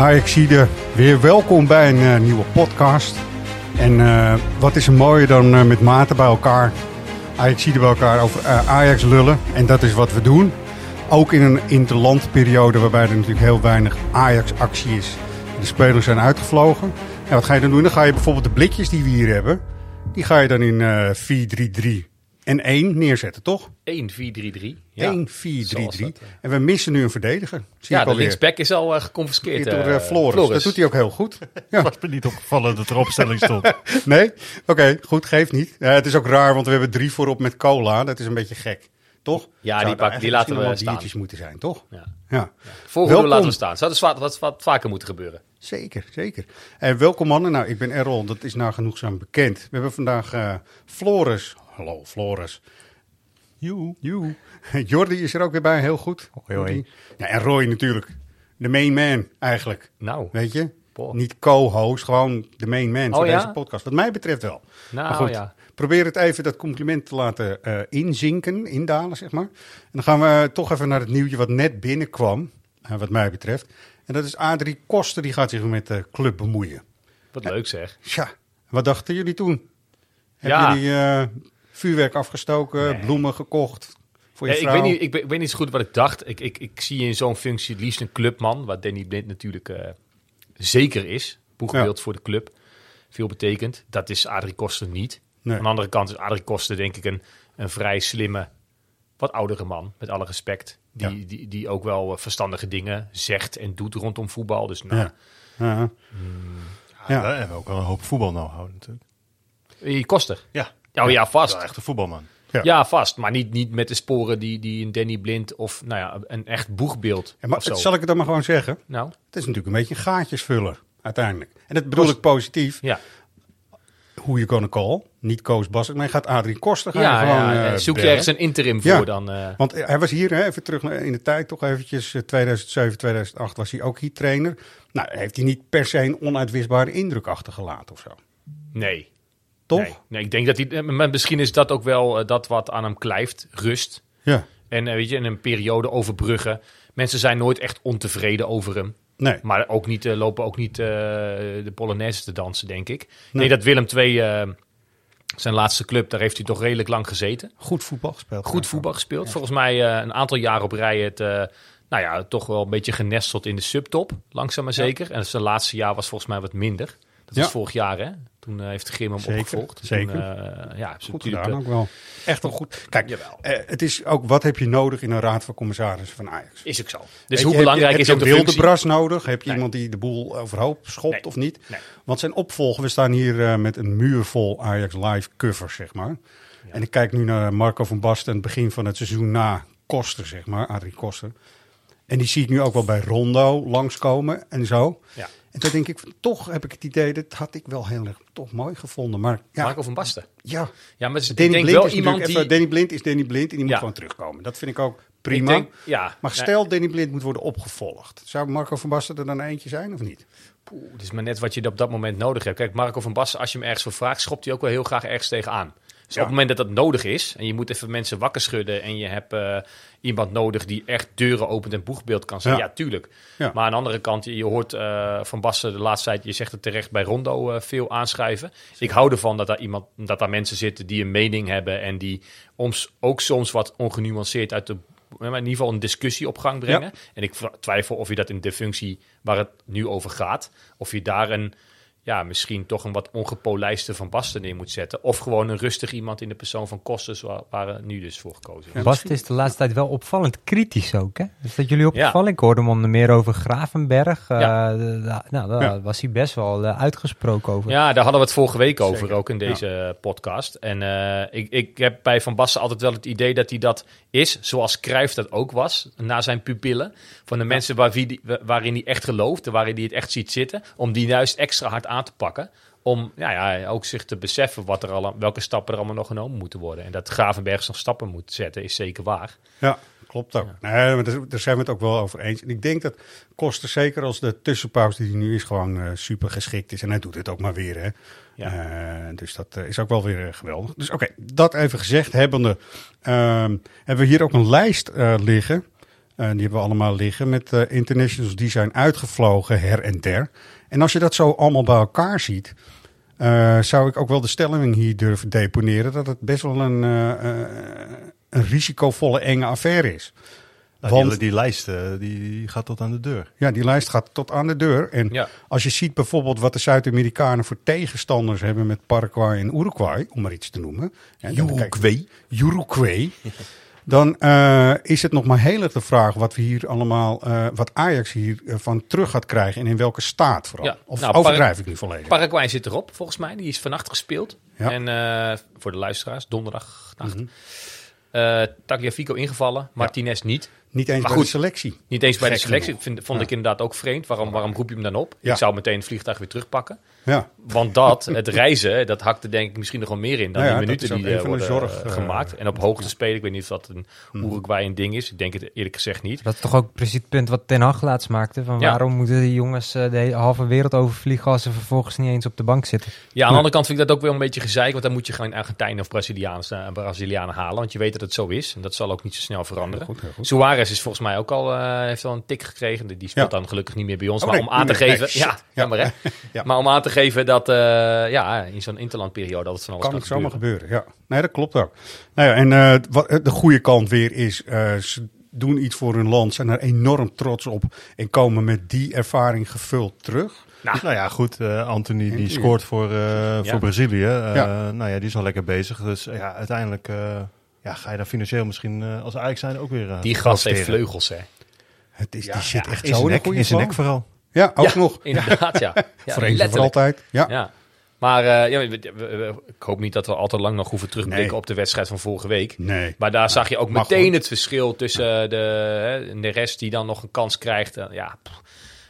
Ajaxide, weer welkom bij een eh, nieuwe podcast. En eh, wat is er mooier dan eh, met maten bij elkaar, Ajaxide bij elkaar over Ajax lullen. En dat is wat we doen. Ook in een interlandperiode waarbij er natuurlijk heel weinig Ajax-actie is. De spelers zijn uitgevlogen. En wat ga je dan doen? Dan ga je bijvoorbeeld de blikjes die we hier hebben, die ga je dan in eh 4-3-3 en 1 neerzetten, toch? 1, 4, 3, 3. Ja. 1, 4, 3, Zoals 3. dat, eh. En we missen nu een verdediger. Zie Ja, ik de linksback is al eh, geconfiskeerd. Door eh, eh, Floris. Dat doet hij ook heel goed. Ja. Was me niet opgevallen dat er opstelling stond. Nee? Oké, goed, geeft niet. Ja, het is ook raar, want we hebben drie voorop met cola. Dat is een beetje gek, toch? Ja, Zou die pak- die laten we staan. moeten zijn, toch? Ja. Ja, Volgende Welkom. laten we staan. Zou dus wat, wat, wat vaker moeten gebeuren. zeker, zeker. En welkom mannen. Nou, ik ben Errol, dat is nou genoegzaam bekend. We hebben vandaag eh, Floris. Hallo, Floris. Joe. Joe. Jordi is er ook weer bij, heel goed. Hoi, hoi. Ja, en Roy natuurlijk. De main man, eigenlijk. Nou, Weet je? Boah. Niet co-host, gewoon de main man voor Oh, ja? deze podcast. Wat mij betreft wel. nou Maar goed, ja. probeer het even dat compliment te laten eh, inzinken, indalen, zeg maar. En dan gaan we toch even naar het nieuwtje wat net binnenkwam, eh, wat mij betreft. En dat is Adrie Koster, die gaat zich met de club bemoeien. Wat leuk zeg. Tja, wat dachten jullie toen? Ja. Hebben jullie eh, vuurwerk afgestoken, Nee. bloemen gekocht voor je ik, vrouw? weet niet, ik, ik weet niet zo goed wat ik dacht. Ik, ik, ik zie in zo'n functie het liefst een clubman, wat Danny Blind natuurlijk eh, zeker is. Boegbeeld voor de club. Veel betekent. Dat is Adrie Koster niet. Nee. Aan de andere kant is Adrie Koster denk ik een, een vrij slimme, wat oudere man. Met alle respect. Die, Ja. die, die ook wel eh, verstandige dingen zegt en doet rondom voetbal. Dus nou, Ja. Ja. Ja. Daar hebben we ook wel een hoop voetbal know natuurlijk. eh, Koster. Ja. Oh ja, vast. Echt een voetbalman. Ja. Ja, vast. Maar niet, niet met de sporen die, die een Danny Blind of nou ja, een echt boegbeeld. Maar, of zo. zal ik het dan maar gewoon zeggen? Nou, Het is natuurlijk een beetje een gaatjesvuller, uiteindelijk. En dat bedoel Kost- ik positief. ja. Hoe je kan call. Niet Koos Bassert, maar je gaat Adrie Koster gaan Ja, gewoon ja, eh, zoek je ergens een interim voor Ja. dan. eh, Want hij was hier, hè, even terug in de tijd, toch eventjes, eh, 2007, 2008 was hij ook hier trainer. Nou, heeft hij niet per se een onuitwisbare indruk achtergelaten of zo. nee. Toch? Nee. nee, ik denk dat hij. eh, Maar misschien is dat ook wel eh, dat wat aan hem blijft. Rust. Ja. En eh, weet je, in een periode overbruggen. Mensen zijn nooit echt ontevreden over hem. Nee. Maar ook niet, lopen ook niet de Polonaise te dansen, denk ik. Nee. Nee, dat Willem II, zijn laatste club, daar heeft hij toch redelijk lang gezeten. Goed voetbal gespeeld. Goed voetbal gespeeld. Volgens mij een aantal jaar op rij het, nou ja, toch wel een beetje genesteld in de subtop. Langzaam maar zeker. En zijn laatste jaar was volgens mij wat minder. Dat Ja. was vorig jaar, hè? Toen eh, heeft de Grim hem Zeker, opgevolgd. zeker. Toen, eh, ja, is Goed natuurlijk, gedaan eh, ook wel. Echt wel goed. Kijk, Jawel. het is ook, wat heb je nodig in een raad van commissarissen van Ajax? is ook zo. Dus Weet hoe je, belangrijk heb je, is ook je de functie? bras nodig? Heb je Nee. iemand die de boel overhoop schopt Nee. of niet? Nee. Want zijn opvolger, we staan hier met een muur vol Ajax live covers, zeg maar. En ik kijk nu naar Marco van Basten, het begin van het seizoen na Koster, zeg maar, Adrie Koster. En die zie ik nu ook wel bij Rondo langskomen en zo. Ja. En toen denk ik, toch heb ik het idee, dat had ik wel heel erg toch mooi gevonden. Maar ja, Marco van Basten. ja. Ja, maar ik Danny denk Blind wel is iemand die... even- Danny Blind is Danny Blind en die moet Ja. gewoon terugkomen. Dat vind ik ook ik prima. denk- ja, Maar nee, stel, Danny Blind moet worden opgevolgd. Zou Marco van Basten er dan eentje zijn of niet? poeh, het is maar net wat je op dat moment nodig hebt. Kijk, Marco van Basten, als je hem ergens voor vraagt, schopt hij ook wel heel graag ergens tegenaan. Dus Ja. op het moment dat dat nodig is, en je moet even mensen wakker schudden en je hebt eh, iemand nodig die echt deuren opent en boegbeeld kan zijn, Ja. ja, tuurlijk. Ja. Maar aan de andere kant, je hoort eh, van Basten de laatste tijd, je zegt het terecht, bij Rondo eh, veel aanschrijven. Ik hou ervan dat daar, iemand, dat daar mensen zitten die een mening hebben en die ons ook soms wat ongenuanceerd uit de in ieder geval een discussie op gang brengen. En ik twijfel of je dat in de functie waar het nu over gaat, of je daar een ja, misschien toch een wat ongepolijste Van Basten neer moet zetten. Of gewoon een rustig iemand in de persoon van Kostes, waar, waar nu dus voor gekozen is. Bast is de laatste tijd wel opvallend kritisch ook, hè? Is dat jullie Ja. opgevallen? Ik hoorde hem onder meer over Gravenberg. Eh, Ja. da- nou, daar Ja. was hij best wel eh, uitgesproken over. Ja, daar hadden we het vorige week over, Zeker. ook in deze podcast. En eh, ik, ik heb bij Van Basten altijd wel het idee dat hij dat is, zoals Cruijff dat ook was, na zijn pupillen. Van de mensen waar wie die, waarin hij echt gelooft, waarin hij het echt ziet zitten, om die juist extra hard aan te pakken. Om ja, ja, ook zich te beseffen wat er al, welke stappen er allemaal nog genomen moeten worden. En dat Gravenberg nog stappen moet zetten, is zeker waar. Ja, klopt ook. Nee, maar daar, zijn we het ook wel over eens. En ik denk dat Koster, zeker als de tussenpauze die nu is, gewoon eh, super geschikt is. En hij doet het ook maar weer. Hè. Ja. Eh, dus dat eh, is ook wel weer geweldig. Dus oké, dat even gezegd hebbende, ehm, hebben we hier ook een lijst liggen. Die hebben we allemaal liggen met internationals die zijn uitgevlogen her en der. En als je dat zo allemaal bij elkaar ziet, eh, zou ik ook wel de stelling hier durven deponeren dat het best wel een, eh, eh, een risicovolle, enge affaire is. Nou, Want- die, die lijst eh, die, die gaat tot aan de deur. Ja, die lijst gaat tot aan de deur. En Ja. als je ziet bijvoorbeeld wat de Zuid-Amerikanen voor tegenstanders hebben met Paraguay en Uruguay, om maar iets te noemen. Uruguay. Uruguay. Dan eh, is het nog maar heel erg de vraag wat we hier allemaal, eh, wat Ajax hier eh, van terug gaat krijgen en in welke staat vooral. Ja, Of nou, overdrijf ik nu volledig? Paraguay zit erop, volgens mij. Die is vannacht gespeeld. Ja. En voor de luisteraars, donderdagnacht. Mhm. Eh, Tagliafico ingevallen, Martinez niet. Niet eens Maar bij goed, de selectie. Niet eens bij de selectie. Vind, vond Ja. ik inderdaad ook vreemd. Waarom, waarom roep je hem dan op? Ja. Ik zou meteen het vliegtuig weer terugpakken. Ja, Want dat, het reizen, dat hakte denk ik misschien nog wel meer in dan Nou ja, die minuten die worden zorg, eh, eh, gemaakt. En op hoogte spelen, ik weet niet of dat een Uruguay een ding is. Ik denk het eerlijk gezegd niet. Dat is toch ook precies het punt wat Ten Hag laatst maakte. Van Ja. waarom moeten die jongens de hele halve wereld overvliegen als ze vervolgens niet eens op de bank zitten? Ja, aan de andere kant vind ik dat ook wel een beetje gezeik. Want dan moet je gewoon Argentijnen of Braziliaans, eh, Brazilianen halen. Want je weet dat het zo is. En dat zal ook niet zo snel veranderen. goed, heel goed. Suarez is volgens mij ook al, eh, heeft al een tik gekregen. Die speelt Ja. dan gelukkig niet meer bij ons. Oh, maar nee, om aan te geven... Nee, ja, Ja. jammer hè. Ja. Maar om aan te geven dat eh, ja, in zo'n interlandperiode dat het van alles kan kan, het zomaar gebeuren. gebeuren. Ja, nee, dat klopt ook. Nou ja, en eh, wat, de goede kant weer is, eh, ze doen iets voor hun land, zijn er enorm trots op en komen met die ervaring gevuld terug. Nou ja, goed. eh, Anthony die scoort voor, eh, Ja. voor Brazilië. Eh, Ja. Nou ja, die is al lekker bezig. Dus ja, uiteindelijk eh, ja, ga je daar financieel misschien eh, als Ajax zijn ook weer eh, Die gast heeft vleugels hè. Het is, die zit echt zo in nek, zijn nek vooral. Ja, ook ja, nog. Inderdaad, ja. ja voor eens en voor altijd. Ja. Ja. Maar eh, ja, we- we- we- ik hoop niet dat we al te lang nog hoeven terugblikken Nee. op de wedstrijd van vorige week. Nee. Maar daar zag je ook mag meteen het verschil tussen de, hè, de rest die dan nog een kans krijgt. Ja, pff,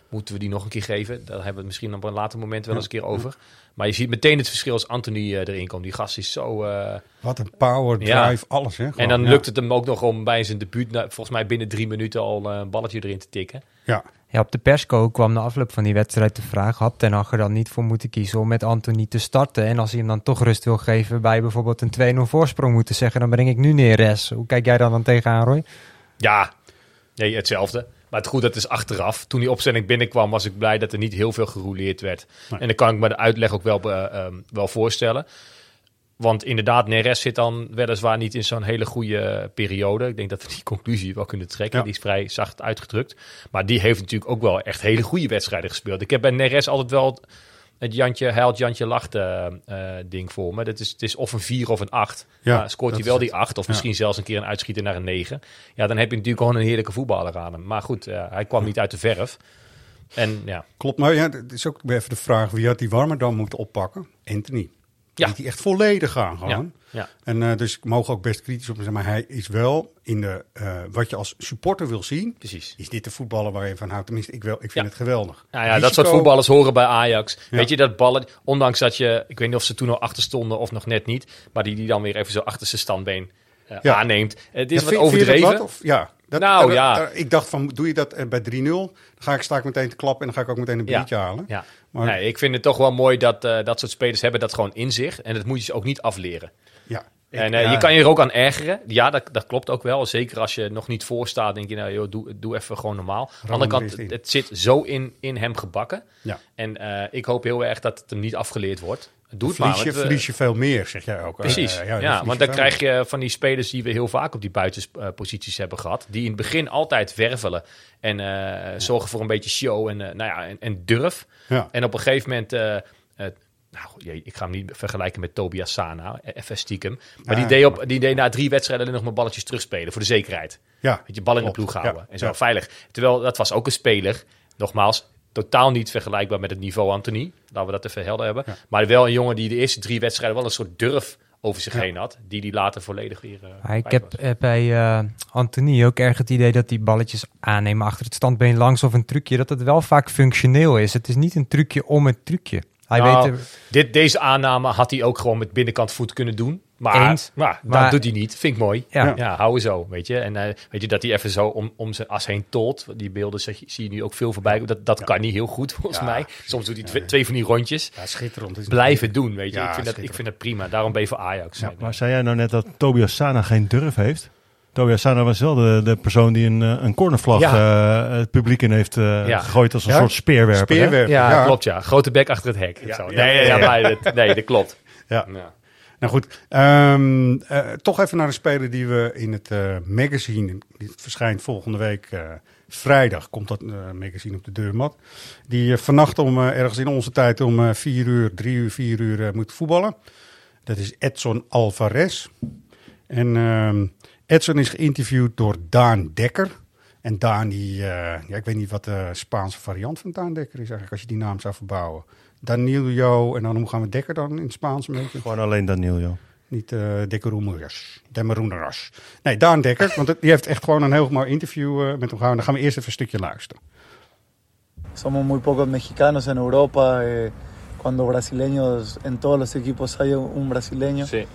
moeten we die nog een keer geven? Daar hebben we het misschien op een later moment wel eens een keer over. Maar je ziet meteen het verschil als Anthony eh, erin komt. Die gast is zo... eh, Wat een power, Ja. drive, alles. Hè, en dan ja. lukt het hem ook nog om bij zijn debuut, nou, volgens mij binnen drie minuten al eh, een balletje erin te tikken. Ja, Ja, op de persco kwam de afloop van die wedstrijd de vraag... had Ten Hag er dan niet voor moeten kiezen om met Anthony te starten? En als hij hem dan toch rust wil geven bij bijvoorbeeld een 2-0 voorsprong moeten zeggen... dan breng ik nu neer, Hoe kijk jij daar dan tegenaan, Roy? Ja, nee, hetzelfde. Maar het goed, dat is achteraf. Toen die opstelling binnenkwam, was ik blij dat er niet heel veel gerouleerd werd. Nee. En dan kan ik me de uitleg ook wel, eh, ehm, wel voorstellen. Want inderdaad, Neres zit dan weliswaar niet in zo'n hele goede periode. Ik denk dat we die conclusie wel kunnen trekken. Ja. Die is vrij zacht uitgedrukt. Maar die heeft natuurlijk ook wel echt hele goede wedstrijden gespeeld. Ik heb bij Neres altijd wel het Jantje huilt, Jantje lacht eh, eh, ding voor me. Dat is, het is of een 4 of een 8. Ja, maar scoort hij wel die 8 of Ja. misschien zelfs een keer een uitschieter naar een 9. Ja, dan heb je natuurlijk gewoon een heerlijke voetballer aan hem. Maar goed, hij kwam niet uit de verf. En ja, klopt. Maar ja, het is ook even de vraag, wie had die Warmerdam moeten oppakken? Anthony. Ja. Liet hij echt volledig gaan gewoon. ja, ja. En eh, dus ik mogen ook best kritisch op hem zijn, maar hij is wel in de, eh, wat je als supporter wil zien, precies. is dit de voetballer waar je van houdt. Tenminste, ik, wel, ik vind Ja. het geweldig. Nou ja, dat soort voetballers horen bij Ajax. Ja. Weet je, dat ballen, ondanks dat je, ik weet niet of ze toen al achter stonden of nog net niet, maar die die dan weer even zo achter zijn standbeen eh, Ja. aanneemt. Het is Ja, wat vind- vind overdreven. wat, of- ja. Dat, Nou, ja. ik dacht van, doe je dat bij 3-0? Dan ga ik, sta ik meteen te klappen en dan ga ik ook meteen een Ja. biertje halen. Ja. Maar- nee, ik vind het toch wel mooi dat eh, dat soort spelers hebben dat gewoon in zich. En dat moet je ze ook niet afleren. Ja. En eh, ja. je kan je er ook aan ergeren. Ja, dat, dat klopt ook wel. Zeker als je nog niet voor staat, denk je, nou joh, doe, doe even gewoon normaal. Aan de andere er kant, het zit zo in, in hem gebakken. Ja. En eh, ik hoop heel erg dat het hem niet afgeleerd wordt. Doe het Verlies maar. je, we- verlies je veel meer, zeg jij ook. Precies, Eh, ja, verlies want dan krijg je van die spelers die we heel vaak op die buitenposities hebben gehad. Die in het begin altijd wervelen en eh, zorgen voor een beetje show en, eh, nou ja, en, en durf. Ja. En op een gegeven moment, eh, eh, nou, ik ga hem niet vergelijken met Tobias Sana, eh, even stiekem. Maar Ja, die, deed op, die deed na drie wedstrijden nog maar balletjes terugspelen voor de zekerheid. Ja, Weet je, bal in de ploeg houden Ja, en zo ja. veilig. Terwijl dat was ook een speler, nogmaals, totaal niet vergelijkbaar met het niveau Anthony. Laten we dat even helder hebben. Ja. Maar wel een jongen die de eerste drie wedstrijden wel een soort durf over zich heen had. Die die later volledig weer... eh, ik heb was. bij eh Anthony ook erg het idee dat die balletjes aannemen achter het standbeen langs of een trucje, dat het wel vaak functioneel is. Het is niet een trucje om het trucje. Hij Nou, weet er- dit, deze aanname had hij ook gewoon met binnenkant voet kunnen doen. Maar, Eens. maar, Maar- dat doet hij niet. Vind ik mooi. Ja. Ja, houden zo, weet je. En eh, weet je, dat hij even zo om, om zijn as heen tolt. Die beelden zie, je- zie je nu ook veel voorbij. Dat, dat kan niet heel goed, volgens Ja. mij. Soms doet hij twee, twee van die rondjes. Ja, schitterend. Blijven doen, weet je. Ja, ik, vind dat, ik vind het prima. Daarom ben je voor Ajax. Ja, maar zei jij nou net dat Tobias Sana geen durf heeft? Tobias Sana was wel de, de persoon die een, eh, een cornervlag eh, het publiek in heeft eh, Ja. gegooid als een Ja? soort speerwerper. Speerwerper. ja, klopt ja. Grote bek achter het hek. Ja, Zo. Nee, ja, ja, ja, ja. maar dat- nee, dat klopt. Ja. Nou goed, ehm, eh, toch even naar een speler die we in het eh, magazine, die verschijnt volgende week eh, vrijdag, komt dat magazine op de deurmat. Die vannacht om ergens in onze tijd om eh, vier uur, drie uur, vier uur moet voetballen. Dat is Edson Alvarez. En ehm, Edson is geïnterviewd door Daan Dekker. En Daan, die, ja, ik weet niet wat de Spaanse variant van Daan Dekker is eigenlijk, als je die naam zou verbouwen. Danilo, en dan hoe gaan we Dekker dan in het Spaans een beetje? Gewoon alleen Danilo. Niet uh, Dekeroemeras. Demeroeneras. Nee, Daan Dekker. Want het- die heeft echt gewoon een heel mooi interview eh, met hem gehouden. Dan gaan we eerst even een stukje luisteren. Somos muy pocos mexicanos en Europa. eh, cuando brasileños, en todos los equipos hay un brasileño. Sí.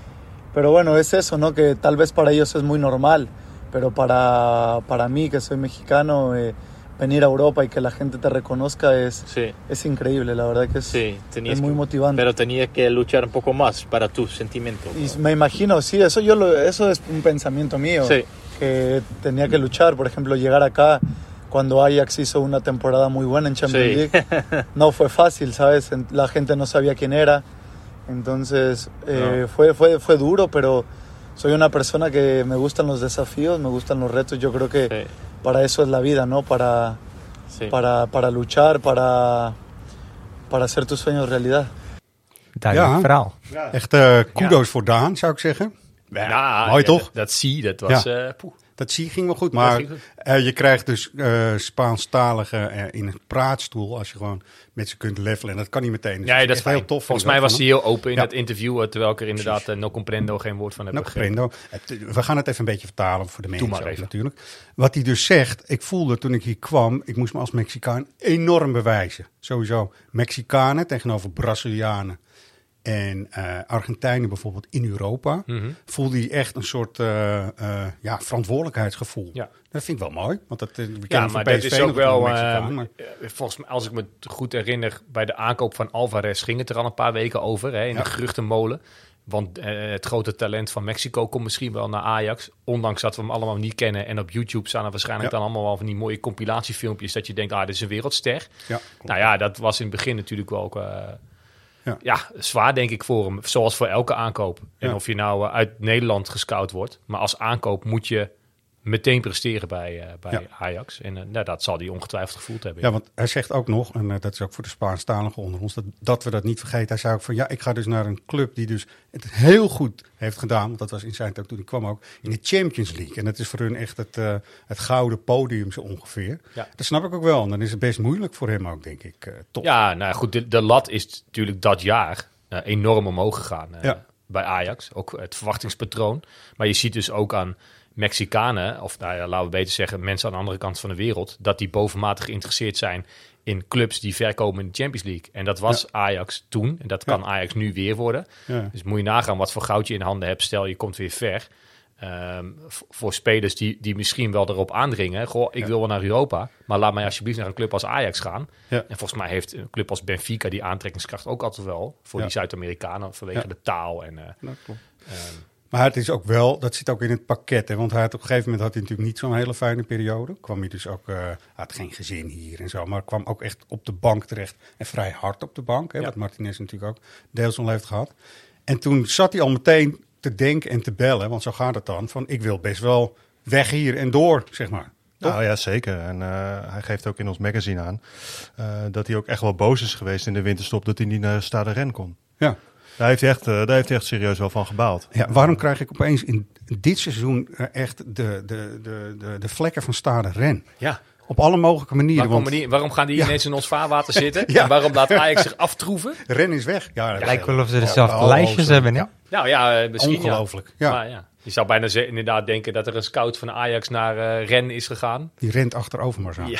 Pero bueno, es eso, ¿no? Que tal vez para ellos es muy normal, pero para, para mí, que soy mexicano, eh, venir a Europa y que la gente te reconozca es, Sí, es increíble, la verdad que es, sí, es muy que- motivante. Pero tenías que luchar un poco más para tu sentimiento. Y me imagino, sí, eso, yo lo- eso es un pensamiento mío, Sí. que tenía que luchar, por ejemplo, llegar acá cuando Ajax hizo una temporada muy buena en Champions. League. No fue fácil, ¿sabes? La gente no sabía quién era, entonces eh, No. fue, fue, fue duro, pero soy una persona que me gustan los desafíos, me gustan los retos, yo creo que para eso es la vida, ¿no? Para, sí. para, para luchar, para, para hacer tus sueños realidad. Duidelijk Ja. verhaal. Echt eh, kudo's voor Daan, zou ik zeggen. Ja, mooi ja, toch? Dat, zie je, dat was... Ja. poeh. Dat zie ging wel goed. Maar eh, je krijgt dus eh Spaanstaligen eh, in een praatstoel als je gewoon met ze kunt levelen. En dat kan niet meteen. Dus Ja, dat is heel tof. Volgens mij was hij heel open in Ja. dat interview, terwijl ik er inderdaad no comprendo geen woord van heb Nou, begrepen. Prendo. Het- We gaan het even een beetje vertalen voor de mensen maar even. natuurlijk. Wat hij dus zegt, ik voelde toen ik hier kwam, ik moest me als Mexicaan enorm bewijzen. Sowieso Mexicanen tegenover Brazilianen en eh, Argentijnen bijvoorbeeld in Europa. Mhm. Voelde hij echt een soort eh, ja, verantwoordelijkheidsgevoel. Ja. Dat vind ik wel mooi. Want dat, we Ja, maar dat is ook wel... maar- volgens mij, als ik me goed herinner, bij de aankoop van Alvarez ging het er al een paar weken over, hè, in Ja. de geruchtenmolen. Want het grote talent van Mexico komt misschien wel naar Ajax. Ondanks dat we hem allemaal niet kennen. En op YouTube staan er waarschijnlijk Ja. dan allemaal wel van die mooie compilatiefilmpjes. Dat je denkt, ah, dit is een wereldster. ja, Nou ja, dat was in het begin natuurlijk wel ook, Ja. ja. zwaar denk ik voor hem. Zoals voor elke aankoop. En of je nou eh, uit Nederland gescout wordt. Maar als aankoop moet je meteen presteren bij, eh, bij Ja. Ajax. En eh, nou, dat zal hij ongetwijfeld gevoeld hebben. Ja, want hij zegt ook nog, en eh, dat is ook voor de Spaanstaligen onder ons, dat, dat we dat niet vergeten. Hij zei ook van, ja, ik ga dus naar een club die dus het heel goed heeft gedaan. Want dat was in zijn tijd toen hij kwam ook, in de Champions League. En dat is voor hun echt het, het gouden podium zo ongeveer. Ja. Dat snap ik ook wel. En dan is het best moeilijk voor hem ook, denk ik. top. Ja, nou goed, de, de lat is natuurlijk dat jaar enorm omhoog gegaan Ja. Bij Ajax. Ook het verwachtingspatroon. Maar je ziet dus ook aan Mexicanen, of nou ja, laten we beter zeggen, mensen aan de andere kant van de wereld, dat die bovenmatig geïnteresseerd zijn in clubs die ver komen in de Champions League. En dat was Ajax toen, en dat kan Ajax nu weer worden. Dus moet je nagaan wat voor goud je in handen hebt. Stel, je komt weer ver. Ehm, voor spelers die, die misschien wel erop aandringen. Goh, ik wil wel naar Europa. Maar laat mij alsjeblieft naar een club als Ajax gaan. Ja. En volgens mij heeft een club als Benfica die aantrekkingskracht ook altijd wel. Voor Ja. die Zuid-Amerikanen vanwege de taal. En, eh, klopt. ehm, Maar het is ook wel, dat zit ook in het pakket. Hè? Want hij had op een gegeven moment had hij natuurlijk niet zo'n hele fijne periode. Kwam hij dus ook, hij had geen gezin hier en zo. Maar kwam ook echt op de bank terecht. En vrij hard op de bank. Hè? Wat Martinez natuurlijk ook deels al heeft gehad. En toen zat hij al meteen te denken en te bellen. Want zo gaat het dan. Van ik wil best wel weg hier en door, zeg maar. Nou ja, zeker. En uh, hij geeft ook in ons magazine aan uh, dat hij ook echt wel boos is geweest in de winterstop dat hij niet naar Stade Ren kon. Ja. Daar heeft, hij echt, uh, daar heeft hij echt serieus wel van gebaald. Ja, waarom krijg ik opeens in dit seizoen echt de, de, de, de, de vlekken van Stade Ren? Ja. Op alle mogelijke manieren. Waarom, want, manier, waarom gaan die Ja. ineens in ons vaarwater zitten? Ja. En waarom laat Ajax zich aftroeven? Ren is weg. Ja, Lijkt wel of ze dezelfde oh, lijstjes hebben? Ja, Nou ja, eh, misschien Ongelooflijk. Ja. Ja. Maar ja. Je zou bijna ze- inderdaad denken dat er een scout van Ajax naar eh Ren is gegaan. Die rent achter Overmars aan. Ja.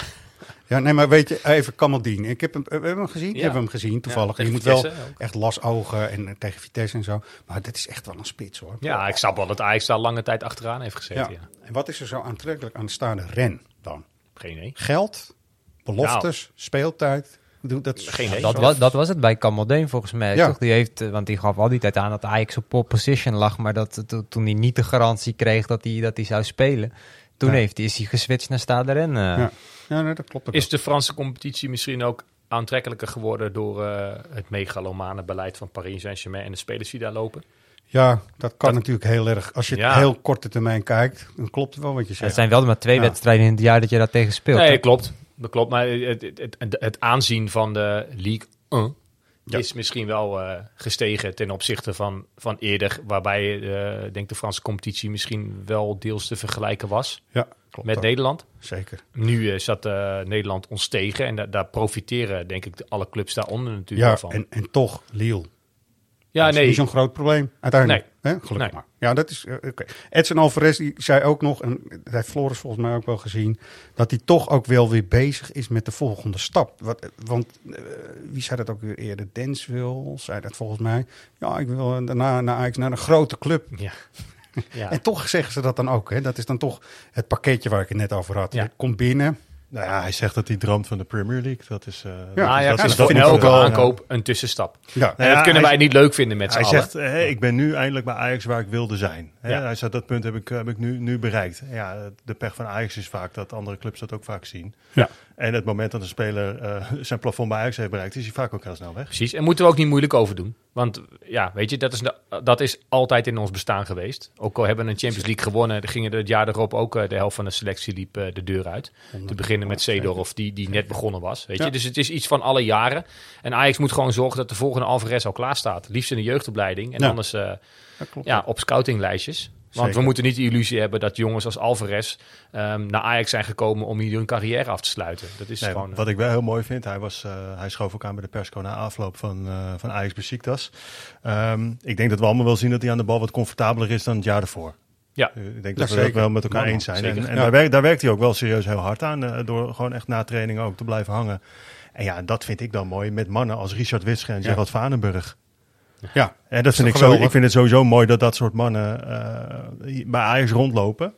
Ja, nee, maar weet je, even Kamaldien. Ik heb hem, we hebben hem gezien. Ja. Hebt hem gezien, toevallig. Ja, je moet wel ook. echt lasogen en eh, tegen Vitesse en zo. Maar dit is echt wel een spits, hoor. Ja, ik snap wel dat Ajax daar lange tijd achteraan heeft gezeten. Ja. Ja. En wat is er zo aantrekkelijk aan de staande ren dan? Geen idee. Geld, beloftes, speeltijd. Ik bedoel, Dat, is- Geen idee. Dat, was, dat was het bij Kamaldeen volgens mij. Ja. Toch? Die heeft, eh, want die gaf al die tijd aan dat Ajax op pole position lag. Maar dat, to- toen hij niet de garantie kreeg dat hij, dat hij zou spelen. Toen Ja. heeft, is hij geswitcht naar Stade Ren. eh. Ja. Ja, nee, dat klopt ook. Is de Franse competitie misschien ook aantrekkelijker geworden door eh, het megalomane beleid van Paris Saint-Germain en de spelers die daar lopen? Ja, dat kan Dat- natuurlijk heel erg. Als je het heel korte termijn kijkt, dan klopt het wel wat je Het zegt. zijn wel maar twee Ja. wedstrijden in het jaar dat je daar tegen speelt. Nee, hè? klopt. Dat klopt, maar het, het, het, het aanzien van de Ligue 1 Ja. is misschien wel eh, gestegen ten opzichte van, van eerder, waarbij ik denk de Franse competitie misschien wel deels te vergelijken was Ja, klopt. met ook. Nederland. Zeker. Nu eh, zat eh, Nederland ons tegen en da- daar profiteren denk ik de- alle clubs daaronder natuurlijk Ja, van. en, en toch, Lille. Ja, Dat is nee. niet zo'n groot probleem, uiteindelijk. Hè? Gelukkig Nee. maar. Ja, dat is... eh, oké. Edson Alvarez die zei ook nog, en dat heeft Floris volgens mij ook wel gezien, dat hij toch ook wel weer bezig is met de volgende stap. Wat, want, eh, wie zei dat ook weer eerder? Denswil zei dat volgens mij. Ja, ik wil eh, daarna naar Ajax, naar een grote club. Ja. ja. En toch zeggen ze dat dan ook. Hè? Dat is dan toch het pakketje waar ik het net over had. Ja. Je komt binnen. Nou ja, hij zegt dat hij droomt van de Premier League. Dat is, eh, Ja, dat is is- voor vind ik elke wel, aankoop een tussenstap. Ja, En Nou ja, dat kunnen hij- wij niet leuk vinden met z'n Hij allen. zegt, hé, ik ben nu eindelijk bij Ajax waar ik wilde zijn. Hij zegt, dat punt heb ik, heb ik nu, nu bereikt. Ja, de pech van Ajax is vaak dat andere clubs dat ook vaak zien. Ja. En het moment dat een speler eh, zijn plafond bij Ajax heeft bereikt, is hij vaak ook heel snel weg. Precies, en moeten we ook niet moeilijk over doen. Want ja, weet je, dat is, de- dat is altijd in ons bestaan geweest. Ook al hebben we een Champions League gewonnen, gingen er het jaar erop ook eh, de helft van de selectie liep de deur uit. Te beginnen met Seedorf, die, die net begonnen was. Weet je? Ja. Dus het is iets van alle jaren. En Ajax moet gewoon zorgen dat de volgende Alvarez al klaar staat. Liefst in de jeugdopleiding en Ja. anders eh, ja, op scoutinglijstjes. Want Zeker. we moeten niet de illusie hebben dat jongens als Alvarez ehm, naar Ajax zijn gekomen om hier hun carrière af te sluiten. Dat is Nee, gewoon... eh, wat ik wel heel mooi vind, hij, was, eh, hij schoof ook aan bij de persco na afloop van, eh van Ajax Besiktas. Ehm ik denk dat we allemaal wel zien dat hij aan de bal wat comfortabeler is dan het jaar ervoor. Ja. Eh, Ik denk Ja, dat we dat zeker. wel met elkaar eens zijn. zeker. En, en Ja. daar, werkt, daar werkt hij ook wel serieus heel hard aan, eh, door gewoon echt na training ook te blijven hangen. En ja, dat vind ik dan mooi met mannen als Richard Witsche en Ja. Gerald Vanenburg. Ja, En dat vind ik, zo, ik vind het sowieso mooi dat dat soort mannen eh, bij Ajax rondlopen.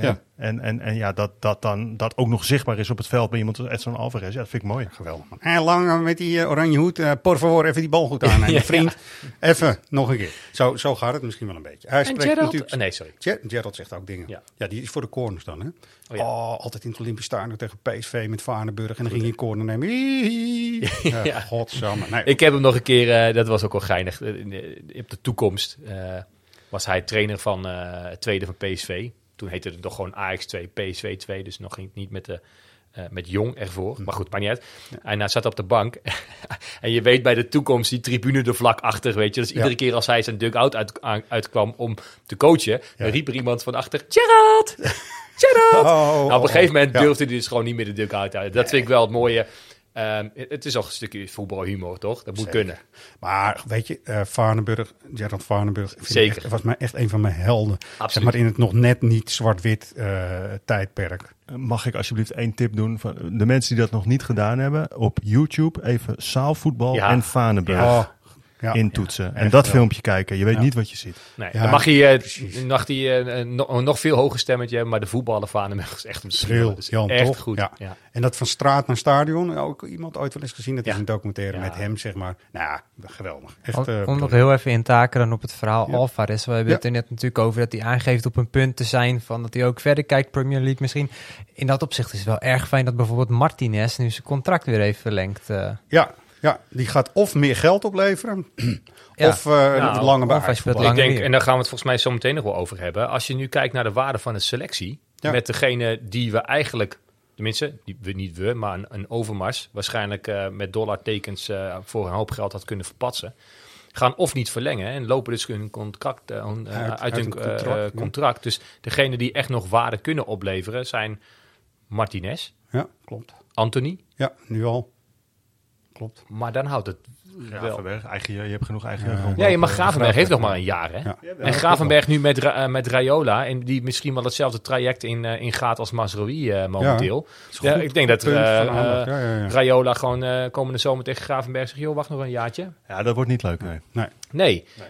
Ja. En, en, en ja, dat, dat dan dat ook nog zichtbaar is op het veld bij iemand als Edson Alvarez. Ja, dat vind ik mooi. geweldig. Man. En lang met die eh, oranje hoed. eh por favor, even die bal goed aan. En Ja. vriend, even nog een keer. Zo, zo gaat het misschien wel een beetje. Hij en spreekt Gerald? natuurlijk... Oh, nee, sorry. Ger- Gerald zegt ook dingen. Ja. Ja. die is voor de corners dan, hè? Oh, Oh, altijd in het Olympisch Stadion tegen PSV met Varenburg. En dan ging hij een corner nemen. Ja. Godsamme. Nee, Ik heb hem nog een keer, eh, dat was ook wel geinig, eh, in de- op de toekomst eh, was hij trainer van eh, het tweede van PSV. Toen heette het nog gewoon AX2, PSV 2, dus nog niet- niet met, de, eh, met Jong ervoor. Maar goed, maakt niet uit. En hij zat op de bank. en je weet bij de toekomst, die tribune er vlak achter, weet je. Dus iedere Ja. keer als hij zijn dugout uit, aan- uitkwam om te coachen, Ja. riep er iemand van achter, Gerard! Gerard! Oh, nou, op oh, een gegeven moment ja. durfde hij dus gewoon niet meer de dugout uit. Dat vind ik wel het mooie. Ehm, het is ook een stukje voetbalhumor, toch? Dat moet Zeker. kunnen. Maar weet je, eh Varenburg, Gerald Varenburg, vind ik Zeker. echt- was mij echt een van mijn helden. Absoluut. Zeg maar in het nog net niet zwart-wit eh, tijdperk. Mag ik alsjeblieft één tip doen? Van de mensen die dat nog niet gedaan hebben, op YouTube even zaalvoetbal Ja. en Vanenburg Oh, ja. intoetsen. en dat wel. filmpje kijken. Je weet Ja. niet wat je ziet. Nee, Ja, dan mag hij, eh, precies. mag hij eh, nog, een nog veel hoger stemmetje hebben, maar de voetballer van hem is echt een Jan, echt toch? goed. Ja. Ja. En dat van straat naar stadion, ook iemand ooit wel eens gezien. Dat is een documentaire Ja. met hem, zeg maar. Nou ja, geweldig. Echt, Om, eh, om nog heel even in te dan op het verhaal Ja. Alvarez. We hebben Ja. het er net natuurlijk over dat hij aangeeft op een punt te zijn van dat hij ook verder kijkt Premier League misschien. In dat opzicht is het wel erg fijn dat bijvoorbeeld Martinez nu zijn contract weer heeft verlengd. eh. Ja, ja, die gaat of meer geld opleveren, Ja. of eh Nou, wat langer bij. Ik denk, en daar gaan we het volgens mij zo meteen nog wel over hebben. Als je nu kijkt naar de waarde van een selectie, Ja. met degene die we eigenlijk, tenminste, die we, niet we, maar een, een overmars, waarschijnlijk eh, met dollartekens eh, voor een hoop geld had kunnen verpatsen. Gaan of niet verlengen en lopen dus hun contract, Uit- uit, uit hun contract, ja. contract. Dus degene die echt nog waarde kunnen opleveren zijn Martinez, Ja, klopt. Anthony. Ja, nu al. Klopt. Maar dan houdt het wel. Gravenberg, eigen, je hebt genoeg eigen Ja. Ja, maar rondlopen. Gravenberg heeft nog maar een jaar, hè? Ja. En Gravenberg nu met, eh, met Raiola, en die misschien wel hetzelfde traject in, eh, in gaat als Masroi eh, momenteel. Ja, ik denk dat. Raiola gewoon eh, komende zomer tegen Gravenberg zegt, joh, wacht nog een jaartje. Ja, dat wordt niet leuk, nee. Nee.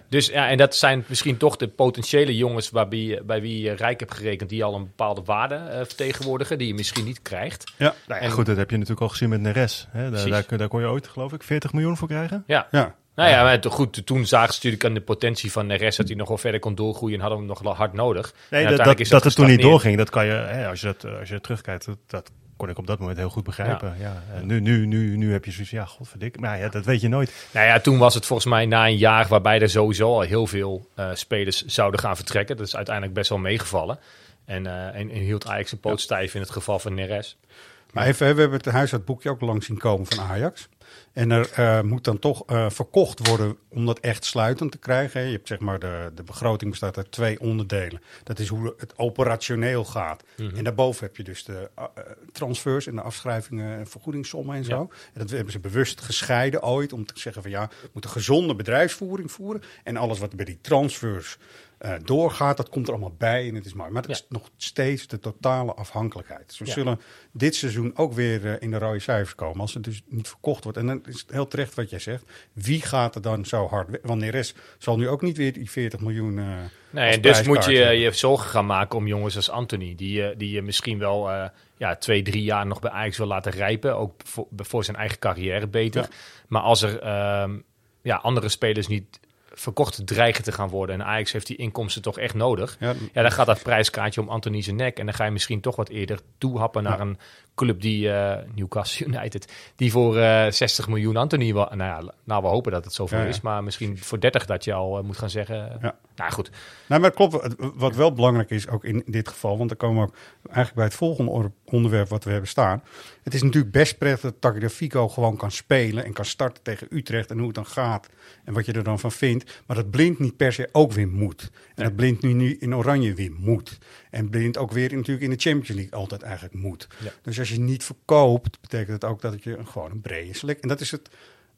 Dus ja, en dat zijn misschien toch de potentiële jongens waarbij, je- bij wie je rijk hebt gerekend, die al een bepaalde waarde eh, vertegenwoordigen, die je misschien niet krijgt. Ja. Nou ja, En- goed, dat heb je natuurlijk al gezien met Neres. Hè? Daar, daar, daar kon je ooit, geloof ik, 40 miljoen voor krijgen. Ja. Ja. Nou ja, maar goed, toen zagen ze natuurlijk aan de potentie van Neres dat hij nog wel verder kon doorgroeien en hadden we hem nog hard nodig. Nee, dat, dat, is dat het toen niet doorging, dat kan je, hè, als je dat, eh, als je terugkijkt, dat, dat kon ik op dat moment heel goed begrijpen. Ja. En nu, nu, nu, nu heb je zoiets, ja, godverdik. Maar ja, dat weet je nooit. Nou ja, toen was het volgens mij na een jaar waarbij er sowieso al heel veel eh, spelers zouden gaan vertrekken. Dat is uiteindelijk best wel meegevallen. En, eh, en, en hield Ajax een poot stijf in het geval van Neres. Maar even, we hebben het huisartsboekje ook lang zien komen van Ajax. En er eh, moet dan toch eh, verkocht worden om dat echt sluitend te krijgen. Je hebt zeg maar de, de begroting bestaat uit twee onderdelen. Dat is hoe het operationeel gaat. En daarboven heb je dus de eh, transfers en de afschrijvingen en vergoedingssommen en zo. Ja. En dat hebben ze bewust gescheiden ooit om te zeggen van ja, we moeten gezonde bedrijfsvoering voeren. En alles wat bij die transfers eh, doorgaat, dat komt er allemaal bij en het is mooi. Maar het Ja. is nog steeds de totale afhankelijkheid. Dus we Ja. zullen dit seizoen ook weer eh, in de rode cijfers komen. Als het dus niet verkocht wordt. En dan is het heel terecht wat jij zegt. Wie gaat er dan zo hard? Want Neres zal nu ook niet weer die 40 miljoen. eh, Nee, en dus moet je hebben. je zorgen gaan maken om jongens als Anthony. Die, je- die je misschien wel ja, twee, drie jaar nog bij Ajax wil laten rijpen. Ook voor, voor zijn eigen carrière beter. Ja. Maar als er ehm, ja, andere spelers niet verkocht dreigen te gaan worden. En Ajax heeft die inkomsten toch echt nodig. Ja, Ja, dan gaat dat prijskaartje om Anthony zijn nek. En dan ga je misschien toch wat eerder toehappen naar een club die, eh, Newcastle United, die voor eh 60 miljoen Anthony, wa- nou ja, nou we hopen dat het zoveel Ja, ja. is, maar misschien voor 30 dat je al eh, moet gaan zeggen. Ja. Nou goed, Nou, maar klopt. Wat wel belangrijk is, ook in dit geval, want dan komen we ook eigenlijk bij het volgende onderwerp wat we hebben staan. Het is natuurlijk best prettig dat Tagliafico gewoon kan spelen en kan starten tegen Utrecht en hoe het dan gaat en wat je er dan van vindt. Maar dat Blind niet per se ook weer moet. En dat Blind nu, nu in Oranje weer moet. En Blind ook weer natuurlijk in de Champions League altijd eigenlijk moet. Ja. Dus als je niet verkoopt, betekent dat ook dat je gewoon een brede select. En dat is het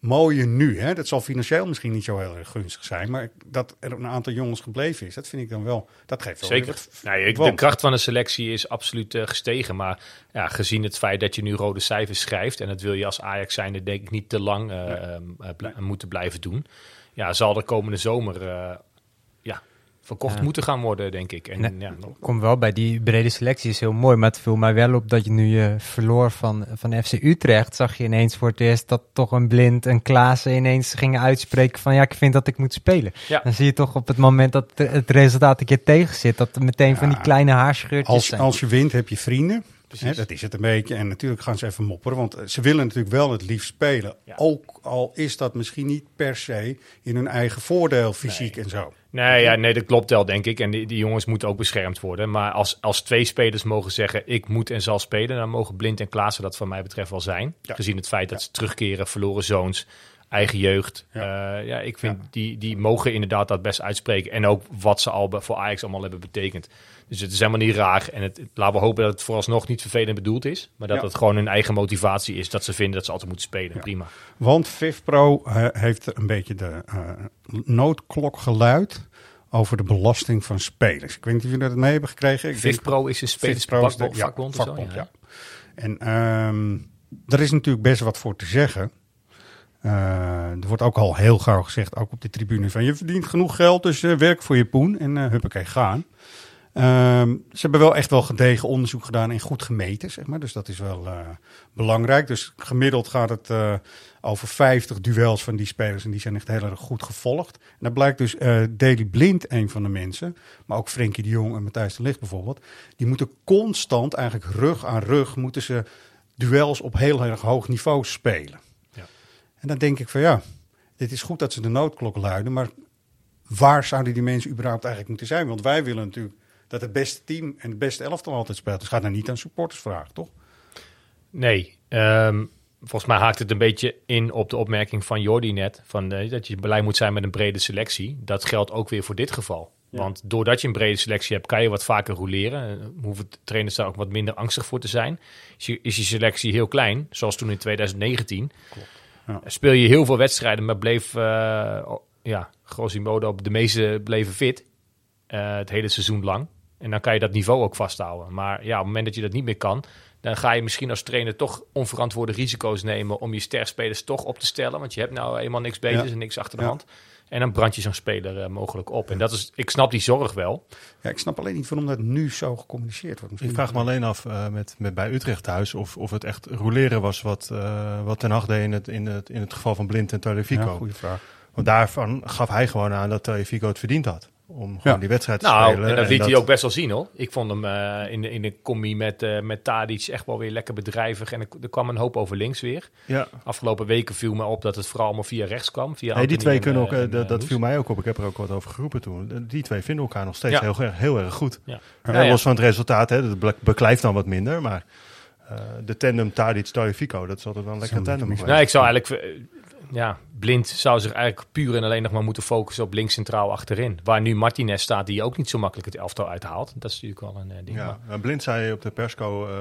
mooie nu. Hè? Dat zal financieel misschien niet zo heel erg gunstig zijn. Maar dat er een aantal jongens gebleven is, dat vind ik dan wel. Dat geeft wel Zeker. wat Nou, ik- de kracht van de selectie is absoluut eh, gestegen. Maar ja, gezien het feit dat je nu rode cijfers schrijft... en dat wil je als Ajax zijnde denk ik niet te lang eh, ehm, eh, bl- moeten blijven doen... ja, zal de komende zomer ja, verkocht Ja. moeten gaan worden, denk ik. En, Nee. ja, nog- Kom wel bij die brede selectie is heel mooi, maar het viel mij wel op dat je nu je verloor van, van FC Utrecht. Zag je ineens voor het eerst dat toch een blind en Klaassen ineens gingen uitspreken van ja, ik vind dat ik moet spelen. Ja. Dan zie je toch op het moment dat het- resultaat een keer tegen zit, dat er meteen van die kleine haarscheurtjes Als, zijn. als je wint, heb je vrienden. Hè, dat is het een beetje. En natuurlijk gaan ze even mopperen. Want eh, ze willen natuurlijk wel het liefst spelen. Ja. Ook al is dat misschien niet per se in hun eigen voordeel, fysiek en zo. Nee, ja, nee, dat klopt wel, denk ik. En die, die jongens moeten ook beschermd worden. Maar als, als twee spelers mogen zeggen, ik moet en zal spelen... dan mogen Blind en Klaassen dat van mij betreft wel zijn. Ja. Gezien het feit dat ze terugkeren, verloren zoons, eigen jeugd. Ja. Ja, ja ik vind die, die mogen inderdaad dat best uitspreken. En ook wat ze al voor Ajax allemaal hebben betekend. Dus het is helemaal niet raar. En het, laten we hopen dat het vooralsnog niet vervelend bedoeld is. Maar dat Ja. het gewoon hun eigen motivatie is. Dat ze vinden dat ze altijd moeten spelen. Ja. Prima. Want VivPro eh, heeft een beetje de eh, noodklok geluid over de belasting van spelers. Ik weet niet of jullie dat mee hebben gekregen. VivPro is een spelersvakbond ja, vakbond vakbond. En ehm er is natuurlijk best wat voor te zeggen. Eh, er wordt ook al heel gauw gezegd, ook op de tribune, van je verdient genoeg geld, dus werk voor je poen en eh huppakee, gaan. Ehm, ze hebben wel echt wel gedegen onderzoek gedaan en goed gemeten, zeg maar. Dus dat is wel eh, belangrijk. Dus gemiddeld gaat het eh, over 50 duels van die spelers en die zijn echt heel erg goed gevolgd. En dan blijkt dus eh Daley Blind een van de mensen, maar ook Frenkie de Jong en Matthijs de Ligt bijvoorbeeld. Die moeten constant, eigenlijk rug aan rug, moeten ze duels op heel erg hoog niveau spelen. Ja. En dan denk ik van ja, dit is goed dat ze de noodklok luiden, maar waar zouden die mensen überhaupt eigenlijk moeten zijn? Want wij willen natuurlijk dat het beste team en het beste elftal altijd speelt. Dus gaat nou niet aan supporters vragen, toch? Nee, ehm, volgens mij haakt het een beetje in op de opmerking van Jordi net. Van, eh, dat je blij moet zijn met een brede selectie. Dat geldt ook weer voor dit geval. Want doordat je een brede selectie hebt, kan je wat vaker roleren. Uh, hoeven trainers daar ook wat minder angstig voor te zijn. Is je, is je selectie heel klein, zoals toen in 2019, Ja. speel je heel veel wedstrijden, maar bleef, uh, ja, grosso modo, op de meeste bleven fit. Uh, het hele seizoen lang. En dan kan je dat niveau ook vasthouden. Maar ja, op het moment dat je dat niet meer kan, dan ga je misschien als trainer toch onverantwoorde risico's nemen om je sterspelers toch op te stellen. Want je hebt nou eenmaal niks beters Ja. en niks achter de Ja. hand. En dan brand je zo'n speler uh, mogelijk op. En dat is, ik snap die zorg wel. Ja, ik snap alleen niet waarom dat nu zo gecommuniceerd wordt. Misschien Ik vraag me alleen af uh, met, met bij Utrecht thuis of, of het echt roleren was wat, uh, wat Ten Hag deed in het, in, het, in het geval van Blind en Tagliafico. Ja, goede vraag. Want daarvan gaf hij gewoon aan dat Tagliafico het verdiend had. Om gewoon Ja. die wedstrijd te Nou, spelen. en dat liet dat- hij ook best wel zien hoor. Ik vond hem uh, in, de, in de commie met, uh, met Tadic echt wel weer lekker bedrijvig. En er, er kwam een hoop over links weer. Ja. Afgelopen weken viel me op dat het vooral allemaal via rechts kwam. Via Nee, die twee en, kunnen ook, eh, eh, en, dat, eh, viel mij ook op. Ik heb er ook wat over geroepen toen. Die twee vinden elkaar nog steeds Ja. heel, erg- heel erg goed. Ja. Ja, Ja, ja. Los van het resultaat, hè, dat be- beklijft dan wat minder. Maar eh, de tandem Tadic-Tagliafico, dat is altijd wel een lekker tandem. Nee, ik zou eigenlijk... Ja, Blind zou zich eigenlijk puur en alleen nog maar moeten focussen op links centraal achterin. Waar nu Martinez staat, die ook niet zo makkelijk het elftal uithaalt. Dat is natuurlijk wel een eh, ding. Ja, maar- Blind zei op de persco, eh,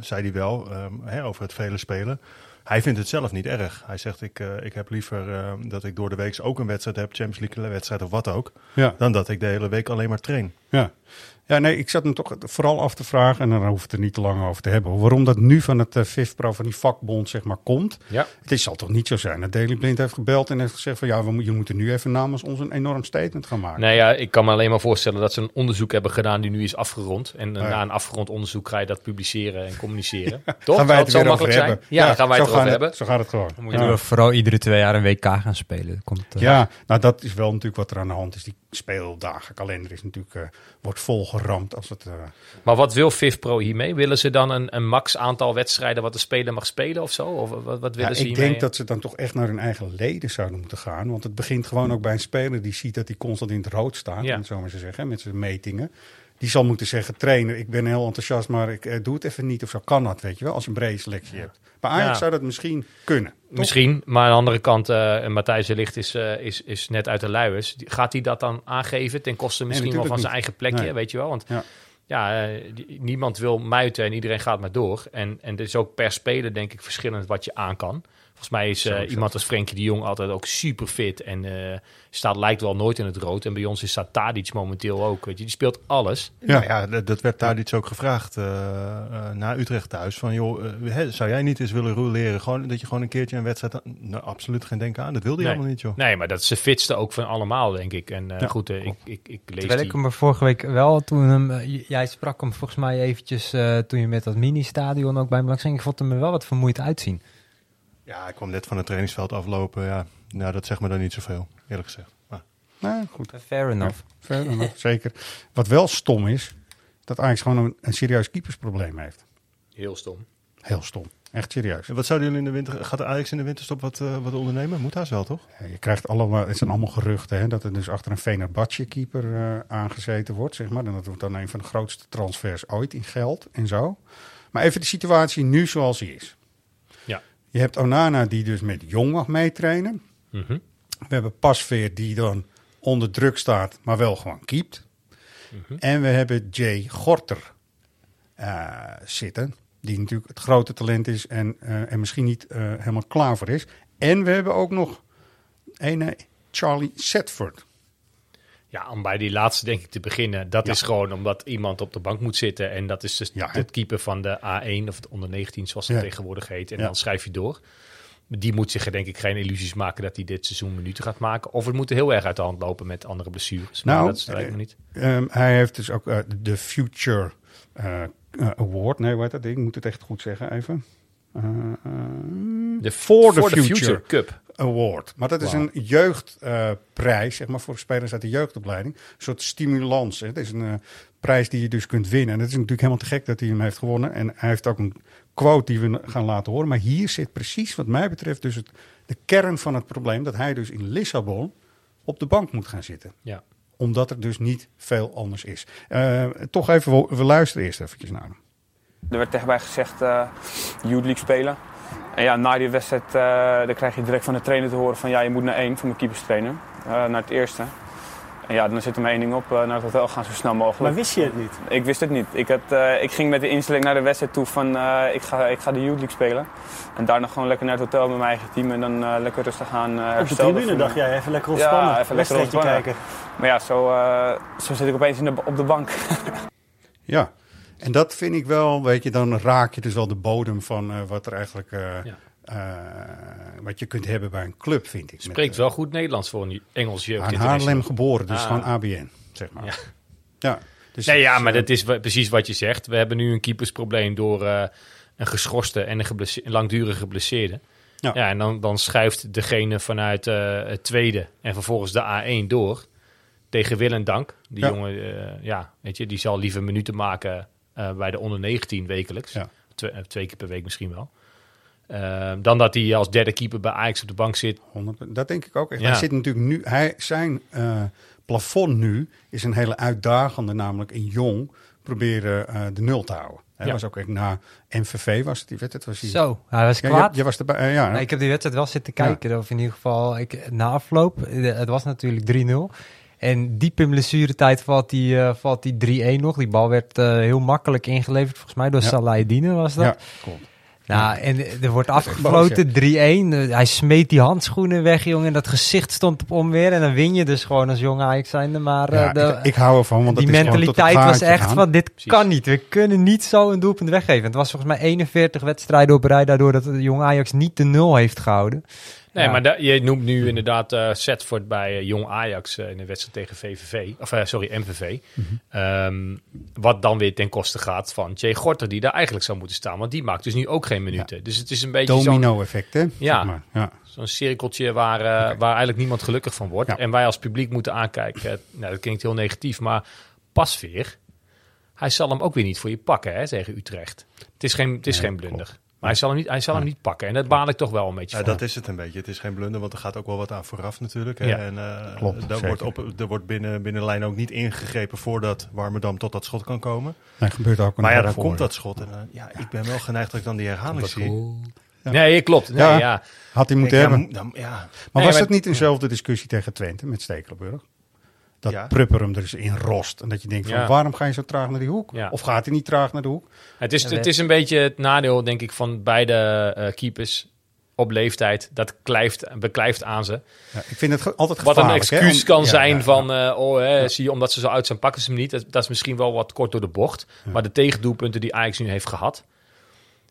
zei hij wel, ehm, hè, over het vele spelen. Hij vindt het zelf niet erg. Hij zegt, ik, eh, ik heb liever ehm, dat ik door de week ook een wedstrijd heb, Champions League wedstrijd of wat ook, Ja. dan dat ik de hele week alleen maar train. Ja. Ja, nee, ik zat me toch vooral af te vragen, en dan hoef het er niet te lang over te hebben, waarom dat nu van het uh, FIFPro, van die vakbond, zeg maar, komt. Ja. Het is, zal toch niet zo zijn dat Daily Blind heeft gebeld en heeft gezegd van ja, we, je moet nu even namens ons een enorm statement gaan maken. Nee, ja, ik kan me alleen maar voorstellen dat ze een onderzoek hebben gedaan die nu is afgerond. En ja. na een afgerond onderzoek ga je dat publiceren en communiceren. Toch? Gaan wij Zou het weer over zijn? hebben. Ja, gaan wij zo het hebben. Zo gaat het gewoon. Dan Ja. moeten we vooral iedere twee jaar een WK gaan spelen. Komt, Ja, nou dat is wel natuurlijk wat er aan de hand is. Die speeldagenkalender is natuurlijk, eh, wordt volgeramd als het... eh, Maar wat wil FIFPro hiermee? Willen ze dan een, een max aantal wedstrijden wat de speler mag spelen of zo? Of wat, wat willen Ja, ze ik hiermee? denk dat ze dan toch echt naar hun eigen leden zouden moeten gaan. Want het begint gewoon ook bij een speler die ziet dat hij constant in het rood staat. Ja. zo maar te zeggen, met zijn metingen. Die zal moeten zeggen, trainer, ik ben heel enthousiast, maar ik eh, doe het even niet. Of zo kan dat, weet je wel, als je een brede selectie hebt. Bij Ajax Ja. zou dat misschien kunnen. Misschien, maar aan de andere kant, eh Matthijs de is, eh, is, is net uit de luiers. Die- Gaat hij dat dan aangeven ten koste misschien wel van zijn niet. eigen plekje, Nee. weet je wel? Want Ja. ja, eh, die- niemand wil muiten en iedereen gaat maar door. En, en het is ook per speler denk ik verschillend wat je aan kan. Volgens mij is Zo eh, iemand als Frenkie de Jong altijd ook super fit en eh, staat lijkt wel nooit in het rood. En bij ons is staat Tadic momenteel ook. Weet je. Die speelt alles. Ja. Ja, ja dat, dat werd daar iets ook gevraagd eh, eh, na Utrecht thuis. Van joh, hè, zou jij niet eens willen roleren? Gewoon, dat je gewoon een keertje een wedstrijd... Nou, absoluut geen denken aan. Dat wilde hij Nee. allemaal niet, joh. Nee, maar dat is de fitste ook van allemaal, denk ik. En eh, Ja, goed, ik, ik, ik lees Terwijl die... ik hem er vorige week wel, toen hem, jij sprak hem volgens mij eventjes eh, toen je met dat mini-stadion ook bij me langs ging. Ik vond hem er wel wat vermoeid uitzien. Ja, ik kwam net van het trainingsveld aflopen. Ja, nou, dat zegt me dan niet zoveel, eerlijk gezegd. Maar, Nou, goed. Fair enough. Verder nog, zeker. Wat wel stom is, dat Ajax gewoon een, een serieus keepersprobleem heeft. Heel stom. Heel stom. Echt serieus. en wat zouden jullie in de winter... Gaat Ajax in de winterstop wat, eh, wat ondernemen? Moet haast wel, toch? Ja, Je krijgt allemaal, het zijn allemaal geruchten, hè, dat er dus achter een Fenerbahce keeper eh, aangezeten wordt, zeg maar. En dat wordt dan een van de grootste transfers ooit in geld en zo. Maar even de situatie nu zoals die is. Je hebt Onana die dus met Jong mag meetrainen. Mhm. We hebben Pasveer die dan onder druk staat, maar wel gewoon keept. En we hebben Jay Gorter eh, zitten, die natuurlijk het grote talent is en, eh, en misschien niet eh, helemaal klaar voor is. En we hebben ook nog een Charlie Setford. Ja, om bij die laatste denk ik te beginnen. Dat Ja. is gewoon omdat iemand op de bank moet zitten. En dat is dus Ja, het keeper van de A1 of de onder 19 zoals het tegenwoordig heet. En dan schrijf je door. Die moet zich denk ik geen illusies maken dat hij dit seizoen minuten gaat maken. Of het moet heel erg uit de hand lopen met andere blessures. Maar Nou, dat lijkt me niet. Ehm, hij heeft dus ook eh, de Future eh, eh, Award. Nee, heet dat? Ik moet het echt goed zeggen even. Eh, eh, De For the For the Future. Future Cup. Award. Maar dat is een jeugdprijs, zeg maar, voor spelers uit de jeugdopleiding. Een soort stimulans. Hè. Het is een eh, prijs die je dus kunt winnen. En het is natuurlijk helemaal te gek dat hij hem heeft gewonnen. En hij heeft ook een quote die we gaan laten horen. Maar hier zit precies, wat mij betreft, dus het, de kern van het probleem. Dat hij dus in Lissabon op de bank moet gaan zitten. Ja. omdat er dus niet veel anders is. Eh, toch even, we, luisteren eerst eventjes naar hem. Er werd tegen mij gezegd, eh Youth League spelen. En ja, na die wedstrijd eh, dan krijg je direct van de trainer te horen van ja, je moet naar één, van mijn keeperstrainer. eh naar het eerste. En ja, dan zit er maar één ding op, eh, naar het hotel gaan zo snel mogelijk. Maar wist je het niet? Ik wist het niet. Ik, had, eh, ik ging met de instelling naar de wedstrijd toe van eh, ik, ga, ik ga de Youth League spelen. En daarna gewoon lekker naar het hotel met mijn eigen team en dan eh, lekker rustig aan uh, Op de tribune dacht jij even lekker ontspannen. Ja, even lekker ontspannen. kijken. Maar ja, zo, eh, zo zit ik opeens in de, op de bank. Ja, en dat vind ik wel, weet je, dan raak je dus wel de bodem van eh, wat er eigenlijk, eh, Ja. eh, wat je kunt hebben bij een club, vind ik. Spreekt Met, wel goed Nederlands voor een Engels jeugd. International. Haarlem geboren, dus Ah. gewoon ABN, zeg maar. Ja. Ja. dus nee, ja, maar dat is precies wat je zegt. We hebben nu een keepersprobleem door een geschorste en een, geblesse- een langdurige geblesseerde. Ja. Ja. en dan, dan schuift degene vanuit het tweede en vervolgens de A1 door tegen wil en dank. Die Ja. jongen, ja, weet je, die zal liever minuten maken bij de onder 19 wekelijks. Ja. Twee, eh, twee keer per week misschien wel. Eh, dan dat hij als derde keeper bij Ajax op de bank zit. 100, dat denk ik ook echt. Ja. Hij zit natuurlijk nu, hij, zijn eh, plafond nu is een hele uitdagende, namelijk in jong proberen eh, de nul te houden. Hij Ja. was ook echt na MVV was het die wedstrijd. Was hij, Zo, hij was Ja, kwaad. je, je was erbij, eh, ja. Nee, ik heb die wedstrijd wel zitten kijken. Of in ieder geval, ik, na afloop, eh, het was natuurlijk 3-0. En diep in blessuretijd valt die, eh, valt die 3-1 nog. Die bal werd eh, heel makkelijk ingeleverd, volgens mij door Ja. Salahidine was dat. Ja, klopt. Nou, en er wordt afgefloten 3-1. Eh, Hij smeet die handschoenen weg, jongen. En dat gezicht stond op onweer. En dan win je dus gewoon als jonge Ajax zijnde. Maar Ja, de- ik, ik hou ervan, want die mentaliteit was echt van, dit Precies. kan niet. We kunnen niet zo een doelpunt weggeven. Het was volgens mij 41 wedstrijden op rij, daardoor dat de jonge Ajax niet de nul heeft gehouden. Nee, Ja. maar da- je noemt nu inderdaad Setford bij eh, Jong Ajax eh, in de wedstrijd tegen VVV. Of sorry, MVV. Mhm. Ehm, wat dan weer ten koste gaat van Jay Gorter, die daar eigenlijk zou moeten staan. Want die maakt dus nu ook geen minuten. Dus het is een beetje Domino-effect, hè? Ja. Zeg maar. ja. zo'n cirkeltje waar, waar eigenlijk niemand gelukkig van wordt. En wij als publiek moeten aankijken. Nou, dat klinkt heel negatief, maar Pasveer, hij zal hem ook weer niet voor je pakken hè, tegen Utrecht. Het is geen, het is Nee, geen blunder. Maar hij zal, hem niet, hij zal hem niet pakken. En dat baal ik toch wel een beetje Ja, van. dat is het een beetje. Het is geen blunder, want er gaat ook wel wat aan vooraf natuurlijk. Hè. Ja. En eh, Klopt, daar wordt, op, er wordt binnen, binnen de lijn ook niet ingegrepen voordat Warmerdam tot dat schot kan komen. Dat gebeurt ook een Maar ja, dan voor. komt dat schot. En, eh, ja, ik ben wel geneigd dat ik dan die herhaling zie. Ja. Nee, klopt. Nee, Ja. ja. Had hij moeten hebben. dan- ja, Maar Nee, was maar- het niet dezelfde discussie tegen Twente met Stekelenburg? Dat Ja. Prupper hem er eens in rost. En dat je denkt van, Ja. waarom ga je zo traag naar die hoek? Ja. Of gaat hij niet traag naar de hoek? Het, is, het is een beetje het nadeel, denk ik, van beide eh, keepers op leeftijd. Dat blijft, beklijft aan ze. Ja, ik vind het altijd Wat een hè, excuus om- kan ja, zijn ja, van, eh, oh, hè, zie je, omdat ze zo oud zijn, pakken ze hem niet. Dat, dat is misschien wel wat kort door de bocht. Maar de tegendoelpunten die Ajax nu heeft gehad,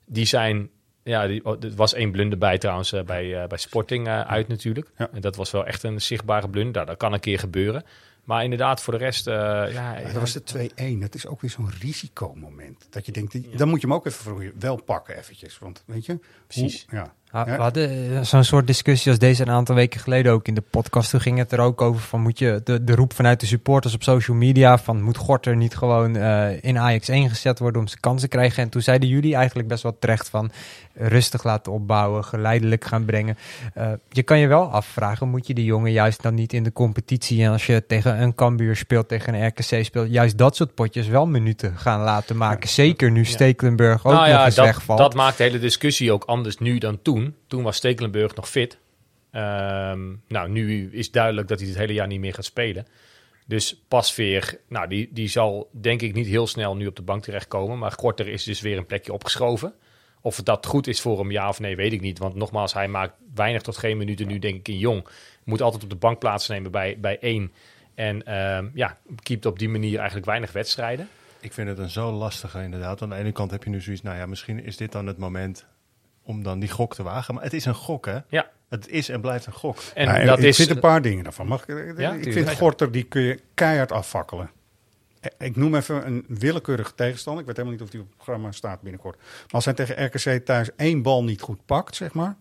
die zijn... Ja, die, oh, er was één blunder bij trouwens eh, bij, bij Sporting uit natuurlijk. Ja. En dat was wel echt een zichtbare blunder. Nou, dat kan een keer gebeuren. Maar inderdaad, voor de rest... eh, ja, Ja, dat was de 2-1. Dat is ook weer zo'n risicomoment. Dat je denkt, dan moet je hem ook even voor je wel pakken eventjes. Want weet je, Precies. ja. Ja, Ja. We hadden eh, zo'n soort discussie als deze een aantal weken geleden ook in de podcast. Toen ging het er ook over van moet je de, de roep vanuit de supporters op social media van moet Gorter niet gewoon eh, in Ajax 1 gezet worden om zijn kansen te krijgen. En toen zeiden jullie eigenlijk best wel terecht van rustig laten opbouwen, geleidelijk gaan brengen. Eh, je kan je wel afvragen, moet je die jongen juist dan niet in de competitie en als je tegen een Cambuur speelt, tegen een RKC speelt, juist dat soort potjes wel minuten gaan laten maken. Zeker nu Stekelenburg ook nou nog eens dat, wegvalt. dat maakt de hele discussie ook anders nu dan toen. Toen was Stekelenburg nog fit. Ehm, nou, nu is duidelijk dat hij het hele jaar niet meer gaat spelen. Dus Pasveer, nou, die, die zal denk ik niet heel snel nu op de bank terechtkomen. Maar Korter is dus weer een plekje opgeschoven. Of dat goed is voor hem, ja of nee, weet ik niet. Want nogmaals, hij maakt weinig tot geen minuten nu, denk ik, in jong. Moet altijd op de bank plaatsnemen bij, bij één. En ehm, ja, keept op die manier eigenlijk weinig wedstrijden. Ik vind het een zo lastige inderdaad. Aan de ene kant heb je nu zoiets, nou ja, misschien is dit dan het moment om dan die gok te wagen. Maar het is een gok, hè? Ja. Het is en blijft een gok. En Ja, dat ik is, vind een paar dingen daarvan. Mag ik, Ja, ik vind Gorter, die kun je keihard afvakkelen. Eh, Ik noem even een willekeurige tegenstander. Ik weet helemaal niet of die op het programma staat binnenkort. Maar als hij tegen RKC thuis één bal niet goed pakt, zeg maar...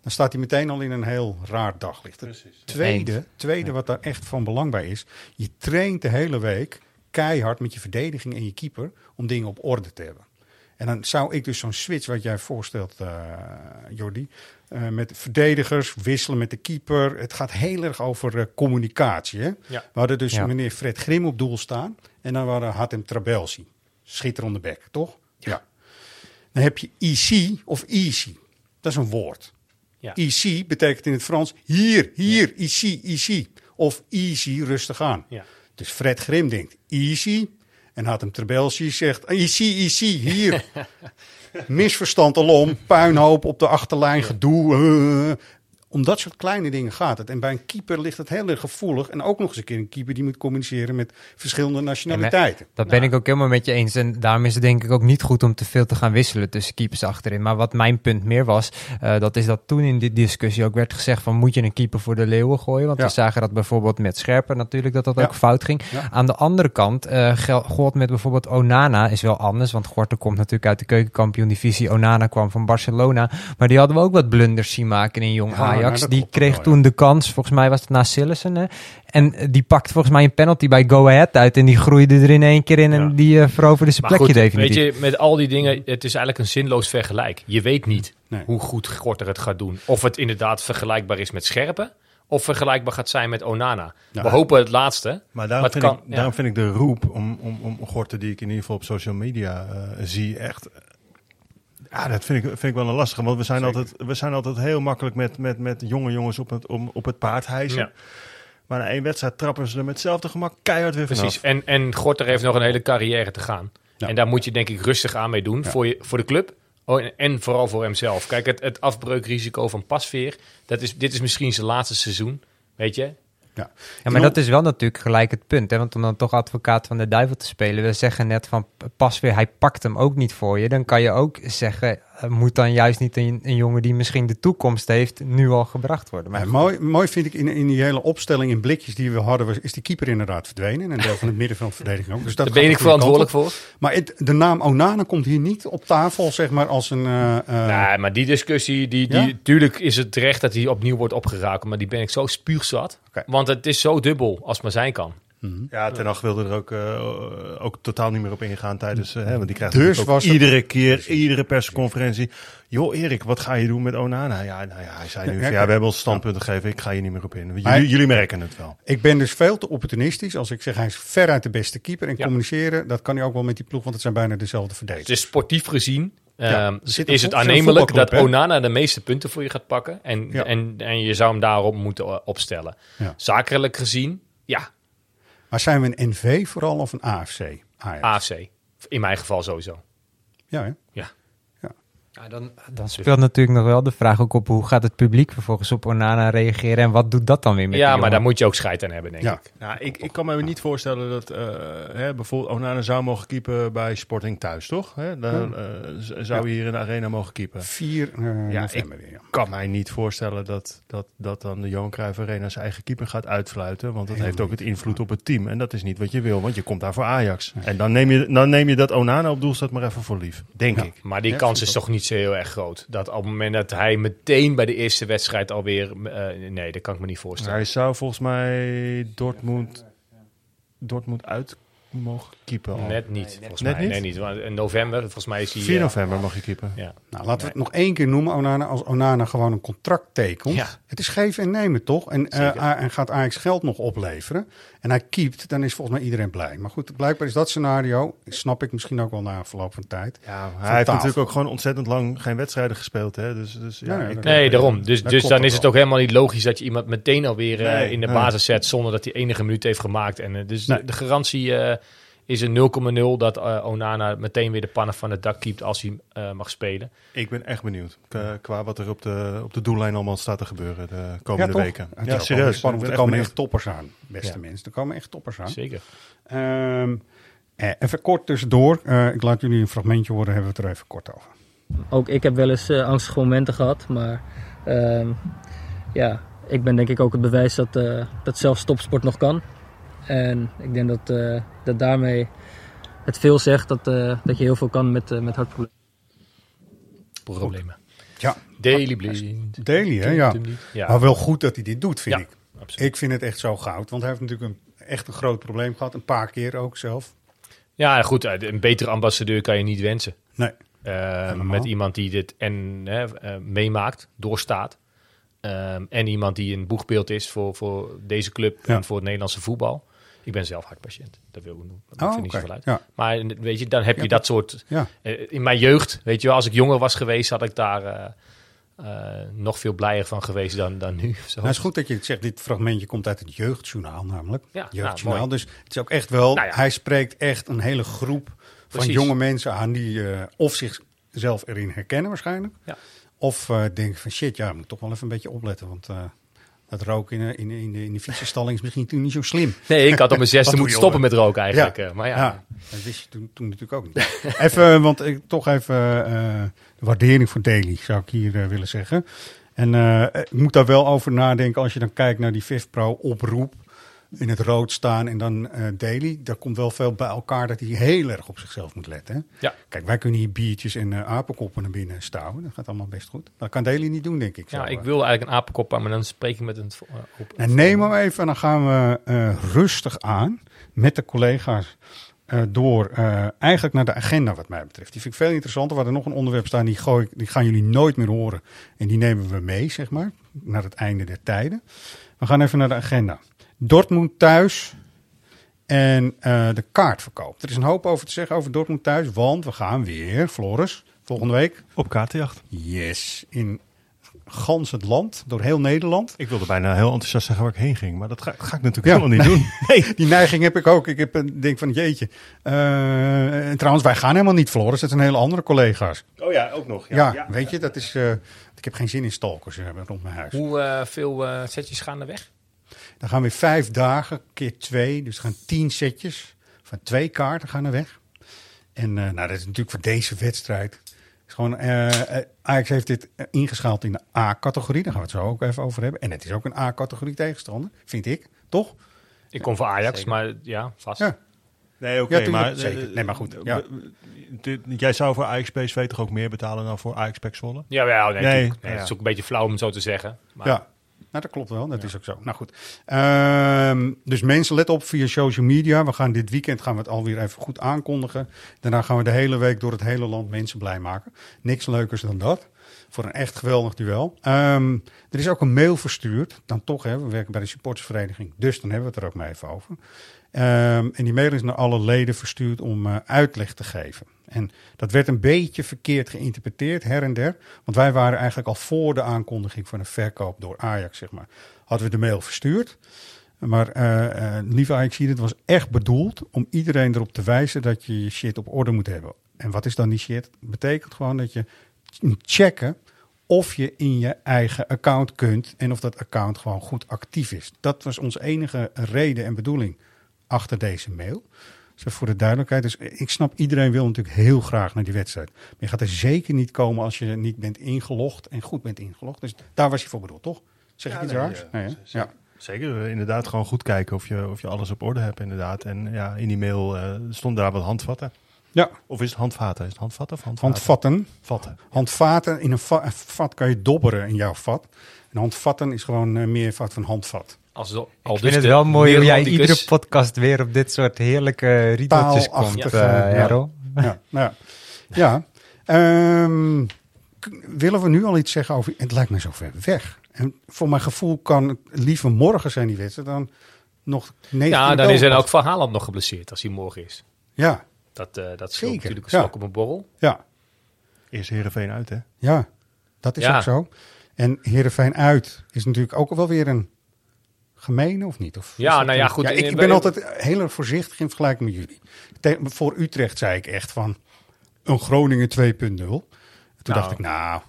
dan staat hij meteen al in een heel raar daglicht. Het Tweede, tweede wat daar echt van belang bij is... je traint de hele week keihard met je verdediging en je keeper... om dingen op orde te hebben. En dan zou ik dus zo'n switch wat jij voorstelt, eh Jordi, eh, met verdedigers, wisselen met de keeper. Het gaat heel erg over eh, communicatie. Hè? Ja. We hadden dus Ja. meneer Fred Grim op doel staan. En dan waren Hatem Trabelsi. Schitterende bek, toch? Ja. Dan heb je EC of easy. Dat is een woord. Ja. EC betekent in het Frans hier, hier, EC, EC. Of easy, rustig aan. Ja. Dus Fred Grim denkt easy. En Hatem Trabelsi zegt easy, easy, hier. Misverstand alom, puinhoop op de achterlijn, gedoe. eh. Om dat soort kleine dingen gaat het. En bij een keeper ligt het heel erg gevoelig. En ook nog eens een keer een keeper die moet communiceren met verschillende nationaliteiten. Dat ben ik ook helemaal met je eens. En daarom is het denk ik ook niet goed om te veel te gaan wisselen tussen keepers achterin. Maar wat mijn punt meer was, eh, dat is dat toen in die discussie ook werd gezegd van moet je een keeper voor de leeuwen gooien? Want Ja. we zagen dat bijvoorbeeld met Scherpen natuurlijk, dat dat Ja. ook fout ging. Ja. Aan de andere kant, eh gel- gold met bijvoorbeeld Onana is wel anders. Want Gorter komt natuurlijk uit de keukenkampioen-divisie. Onana kwam van Barcelona. Maar die hadden we ook wat blunders zien maken in jong Ja, nou, Ajax. die kreeg wel, toen de kans, volgens mij was het na Sillessen. hè. En eh, die pakte volgens mij een penalty bij Go Ahead uit. En die groeide er in één keer in en Ja. die eh, veroverde zijn Maar plekje goed, definitief. weet je, met al die dingen, het is eigenlijk een zinloos vergelijk. Je weet niet Nee. hoe goed Gorter het gaat doen. Of het inderdaad vergelijkbaar is met Scherpen. Of vergelijkbaar gaat zijn met Onana. Ja. We hopen het laatste. Maar daarom, Wat vind, kan- ik, ja. daarom vind ik de roep om, om, om Gorten, die ik in ieder geval op social media eh, zie, echt... Ja, dat vind ik, vind ik wel een lastige. Want we zijn, altijd, we zijn altijd heel makkelijk met, met, met jonge jongens op het, om, op het paard hijsen. Ja. Maar na één wedstrijd trappen ze er met hetzelfde gemak keihard weer vanaf. Precies. En, en Gorter heeft nog een hele carrière te gaan. Ja. En daar moet je denk ik rustig aan mee doen. Voor, je, voor de club. Oh, en, en vooral voor hemzelf. Kijk, het, het afbreukrisico van Pasveer. Dat is, dit is misschien zijn laatste seizoen. Weet je? Ja. Ja, maar dat is wel natuurlijk gelijk het punt. Hè? Want om dan toch advocaat van de duivel te spelen. We zeggen net van pas weer, hij pakt hem ook niet voor je. Dan kan je ook zeggen, moet dan juist niet een, een jongen die misschien de toekomst heeft, nu al gebracht worden. Maar mooi, mooi vind ik in, in die hele opstelling in blikjes die we hadden, was- is die keeper inderdaad verdwenen. En een deel van het middenveldverdediging ook. Dus dat Daar ben ik verantwoordelijk voor. Maar het, de naam Onana komt hier niet op tafel, zeg maar, als een... eh, eh, Nee, maar die discussie, die, die, Ja? tuurlijk is het terecht dat hij opnieuw wordt opgeraakt. Maar die ben ik zo spuugzat. Want het is zo dubbel als het maar zijn kan. Ja, Ten Hag wilde er ook, eh, ook totaal niet meer op ingaan tijdens... eh, hè, want die krijgt Dus natuurlijk ook was het- iedere keer, iedere persconferentie... Joh, Erik, wat ga je doen met Onana? Ja, nou ja, hij zei nu Ja, van, ja, kijk. we hebben ons standpunt gegeven. Ik ga hier niet meer op in. Jullie, Maar- jullie merken het wel. Ik ben dus veel te opportunistisch als ik zeg hij is veruit de beste keeper. En Ja. communiceren, dat kan hij ook wel met die ploeg, want het zijn bijna dezelfde Dus verdedigers. sportief gezien Ja, ehm, is het aannemelijk dat? Onana de meeste punten voor je gaat pakken. En, Ja. en, en je zou hem daarop moeten eh, opstellen. Ja. Zakelijk gezien, ja, Maar zijn we een NV vooral of een AFC? Ajax. AFC. In mijn geval sowieso. Ja, hè? Ja. Ja, dan, dan speelt natuurlijk nog wel de vraag ook op hoe gaat het publiek vervolgens op Onana reageren en wat doet dat dan weer met Ja, maar jongen? daar moet je ook scheid aan hebben, denk Ja. ik. Nou, ik, ik kan me niet voorstellen dat eh, hè, bijvoorbeeld Onana zou mogen keepen bij Sporting thuis, toch? Hè? Dan, eh, zou hij hier in de arena mogen keepen. 4 eh Ja, november weer. Ja. kan mij niet voorstellen dat, dat, dat dan de Johan Cruijff Arena zijn eigen keeper gaat uitfluiten. Want dat heeft ook het invloed op het team. En dat is niet wat je wil, want je komt daar voor Ajax. En dan neem, je, dan neem je dat Onana op doel staat maar even voor lief. Denk Ja. ik. Maar die Ja, kans is ik toch niet heel erg groot. Dat op het moment dat hij meteen bij de eerste wedstrijd alweer... eh, nee, dat kan ik me niet voorstellen. Hij zou volgens mij Dortmund, Dortmund uit mogen keepen. al. Net niet, volgens Net mij. niet? Nee, niet. Want In november, volgens mij is hij... 4 eh, november mag je keepen. ja. Nou, laten we het nog één keer noemen, Onana. Als Onana gewoon een contract tekent. Ja. Het is geven en nemen, toch? En, eh, en gaat Ajax geld nog opleveren. En hij keept, dan is volgens mij iedereen blij. Maar goed, blijkbaar is dat scenario, snap ik misschien ook wel na verloop van tijd. Ja, hij heeft natuurlijk ook gewoon ontzettend lang geen wedstrijden gespeeld. Hè? Dus, dus, ja, Nee, daarom. Dus, dus dan is het ook helemaal niet logisch dat je iemand meteen alweer eh, in de nee. basis zet zonder dat hij enige minuut heeft gemaakt. En, dus Nee. de, de garantie eh, is een 0,0 dat eh, Onana meteen weer de pannen van het dak keept als hij eh, mag spelen. Ik ben echt benieuwd qua, qua wat er op de, op de doellijn allemaal staat te gebeuren de komende toch? weken. Ja, serieus. Spannend, er komen echt echt toppers aan, beste Ja. mensen. Er komen echt toppers aan. Zeker. Ehm, eh, even kort tussendoor. Eh, ik laat jullie een fragmentje horen, hebben we het er even kort over. Ook ik heb wel eens angstige momenten gehad, maar ehm, ja, ik ben denk ik ook het bewijs dat, eh, dat zelfs topsport nog kan. En ik denk dat, eh, dat daarmee het veel zegt dat, eh, dat je heel veel kan met, eh, met hartproblemen. Problemen. Ja, Daily Blind. Daily, hè? Ja. Ja. Maar wel goed dat hij dit doet, vind Ja, ik. absoluut. Ik vind het echt zo goud. Want hij heeft natuurlijk een, echt een groot probleem gehad. Een paar keer ook zelf. Ja, goed. Een betere ambassadeur kan je niet wensen. Nee. Uh, met iemand die dit en uh, meemaakt, doorstaat. Um, en iemand die een boegbeeld is voor, voor deze club ja. en voor het Nederlandse voetbal. Ik ben zelf hartpatiënt. Dat wil ik doen. Dat oh, vind niet okay. zoveel uit. Ja. Maar weet je, dan heb je Ja, dat soort... Ja. Uh, in mijn jeugd, weet je wel, als ik jonger was geweest, had ik daar uh, uh, nog veel blijer van geweest dan, dan nu. Zo. Nou, het is goed dat je het zegt. Dit fragmentje komt uit het jeugdjournaal namelijk. Ja, jeugdjournaal. nou, dus het is ook echt wel... Nou ja. Hij spreekt echt een hele groep van jonge mensen aan... die of zichzelf erin herkennen waarschijnlijk... Ja. of denken van shit, ja, ik moet toch wel even een beetje opletten. Want dat roken in, in, in, de, in de fietsenstalling is misschien toen niet zo slim. Nee, ik had op mijn zesde moeten stoppen met roken eigenlijk. Ja, uh, maar ja. ja. dat wist je toen, toen natuurlijk ook niet. even, want ik toch even uh, de waardering voor Daly zou ik hier uh, willen zeggen. En uh, ik moet daar wel over nadenken als je dan kijkt naar die Viv Pro oproep. In het rood staan en dan uh, Daly. Daar komt wel veel bij elkaar dat hij heel erg op zichzelf moet letten. Hè? Ja. Kijk, wij kunnen hier biertjes en uh, apenkoppen naar binnen stouwen. Dat gaat allemaal best goed. Dat kan Daly niet doen, denk ik. Ja, zo, ik wil eigenlijk een apenkop aan, maar dan spreek ik met een... Uh, op, neem hem even en dan gaan we rustig aan met de collega's. Door eigenlijk naar de agenda, wat mij betreft. Die vind ik veel interessanter. Waar er nog een onderwerp staan, die, gooi, die gaan jullie nooit meer horen. En die nemen we mee, zeg maar, naar het einde der tijden. We gaan even naar de agenda. Dortmund thuis en uh, de kaartverkoop. Er is een hoop over te zeggen over Dortmund thuis, want we gaan weer, Floris, volgende week. Op kaartenjacht. Yes, in gans het land, door heel Nederland. Ik wilde bijna heel enthousiast zeggen waar ik heen ging, maar dat ga, ga ik natuurlijk ja, helemaal niet nee, doen. Nee, die neiging heb ik ook. Ik heb een denk van jeetje. Uh, en trouwens, wij gaan helemaal niet, Floris. Dat zijn hele andere collega's. Oh ja, ook nog. Ja, ja, ja weet je, dat is. Uh, ik heb geen zin in stalkers rond mijn huis. Hoe uh, veel setjes gaan er weg? Dan gaan we vijf dagen, keer twee. Dus gaan tien setjes van twee kaarten gaan er weg. En nou, dat is natuurlijk voor deze wedstrijd. Is gewoon, uh, Ajax heeft dit ingeschaald in de A-categorie. Daar gaan we het zo ook even over hebben. En het is ook een A-categorie tegenstander, vind ik. Toch? Ik kom voor Ajax, Zeker. maar ja, vast. Ja. Nee, oké, okay, ja, maar... Zeker. Nee, maar goed. Ja. Jij zou voor Ajax PSV toch ook meer betalen dan voor Ajax PEC Zwolle? Ja, ja, nee, nee, nee, het is ook een beetje flauw om het zo te zeggen. Maar... Ja. Nou, dat klopt wel. Dat ja. is ook zo. Nou goed. Um, dus mensen, let op via social media. We gaan dit weekend gaan we het alweer even goed aankondigen. Daarna gaan we de hele week door het hele land mensen blij maken. Niks leukers dan dat. Voor een echt geweldig duel. Um, er is ook een mail verstuurd. Dan toch, hè, we werken bij de supportersvereniging. Dus dan hebben we het er ook maar even over. Um, en die mail is naar alle leden verstuurd om uh, uitleg te geven. En dat werd een beetje verkeerd geïnterpreteerd, her en der. Want wij waren eigenlijk al voor de aankondiging van een verkoop door Ajax, zeg maar, hadden we de mail verstuurd. Maar uh, uh, lieve Ajax, het was echt bedoeld om iedereen erop te wijzen dat je je shit op orde moet hebben. En wat is dan die shit? Betekent gewoon dat je checken of je in je eigen account kunt en of dat account gewoon goed actief is. Dat was onze enige reden en bedoeling achter deze mail. Dus voor de duidelijkheid. Dus ik snap, iedereen wil natuurlijk heel graag naar die wedstrijd. Maar je gaat er zeker niet komen als je niet bent ingelogd en goed bent ingelogd. Dus daar was je voor bedoeld, toch? Zeg ja, ik iets nee, raars? Ja, nee, ja. Zeker, inderdaad gewoon goed kijken of je, of je alles op orde hebt inderdaad. En ja, in die mail uh, stond daar wat handvatten. Ja. Of is het handvaten? Is het handvatten of handvaten? Handvatten. Vatten. Handvaten. In een, va een vat kan je dobberen in jouw vat. En handvatten is gewoon uh, meervoud van handvat. Als al ik dus vind het wel mooi hoe jij iedere podcast weer op dit soort heerlijke riedeltjes komt, uh, ja. Ja, ja. ja. Um, willen we nu al iets zeggen over... Het lijkt me zo ver weg. En voor mijn gevoel kan het liever morgen zijn die wedstrijd dan nog... Ja, dan is er ook Van Haaland nog geblesseerd als hij morgen is. Ja. Dat, uh, dat scheelt natuurlijk een ja. op een borrel. Ja. Eerst Heerenveen uit, hè? Ja, dat is ja. ook zo. En Heerenveen uit is natuurlijk ook wel weer een gemene of niet? Of ja, nou ja, goed. Ja, ik, ik ben altijd heel erg voorzichtig in vergelijking met jullie. Te, voor Utrecht zei ik echt van een Groningen 2.0. Toen nou. dacht ik, nou,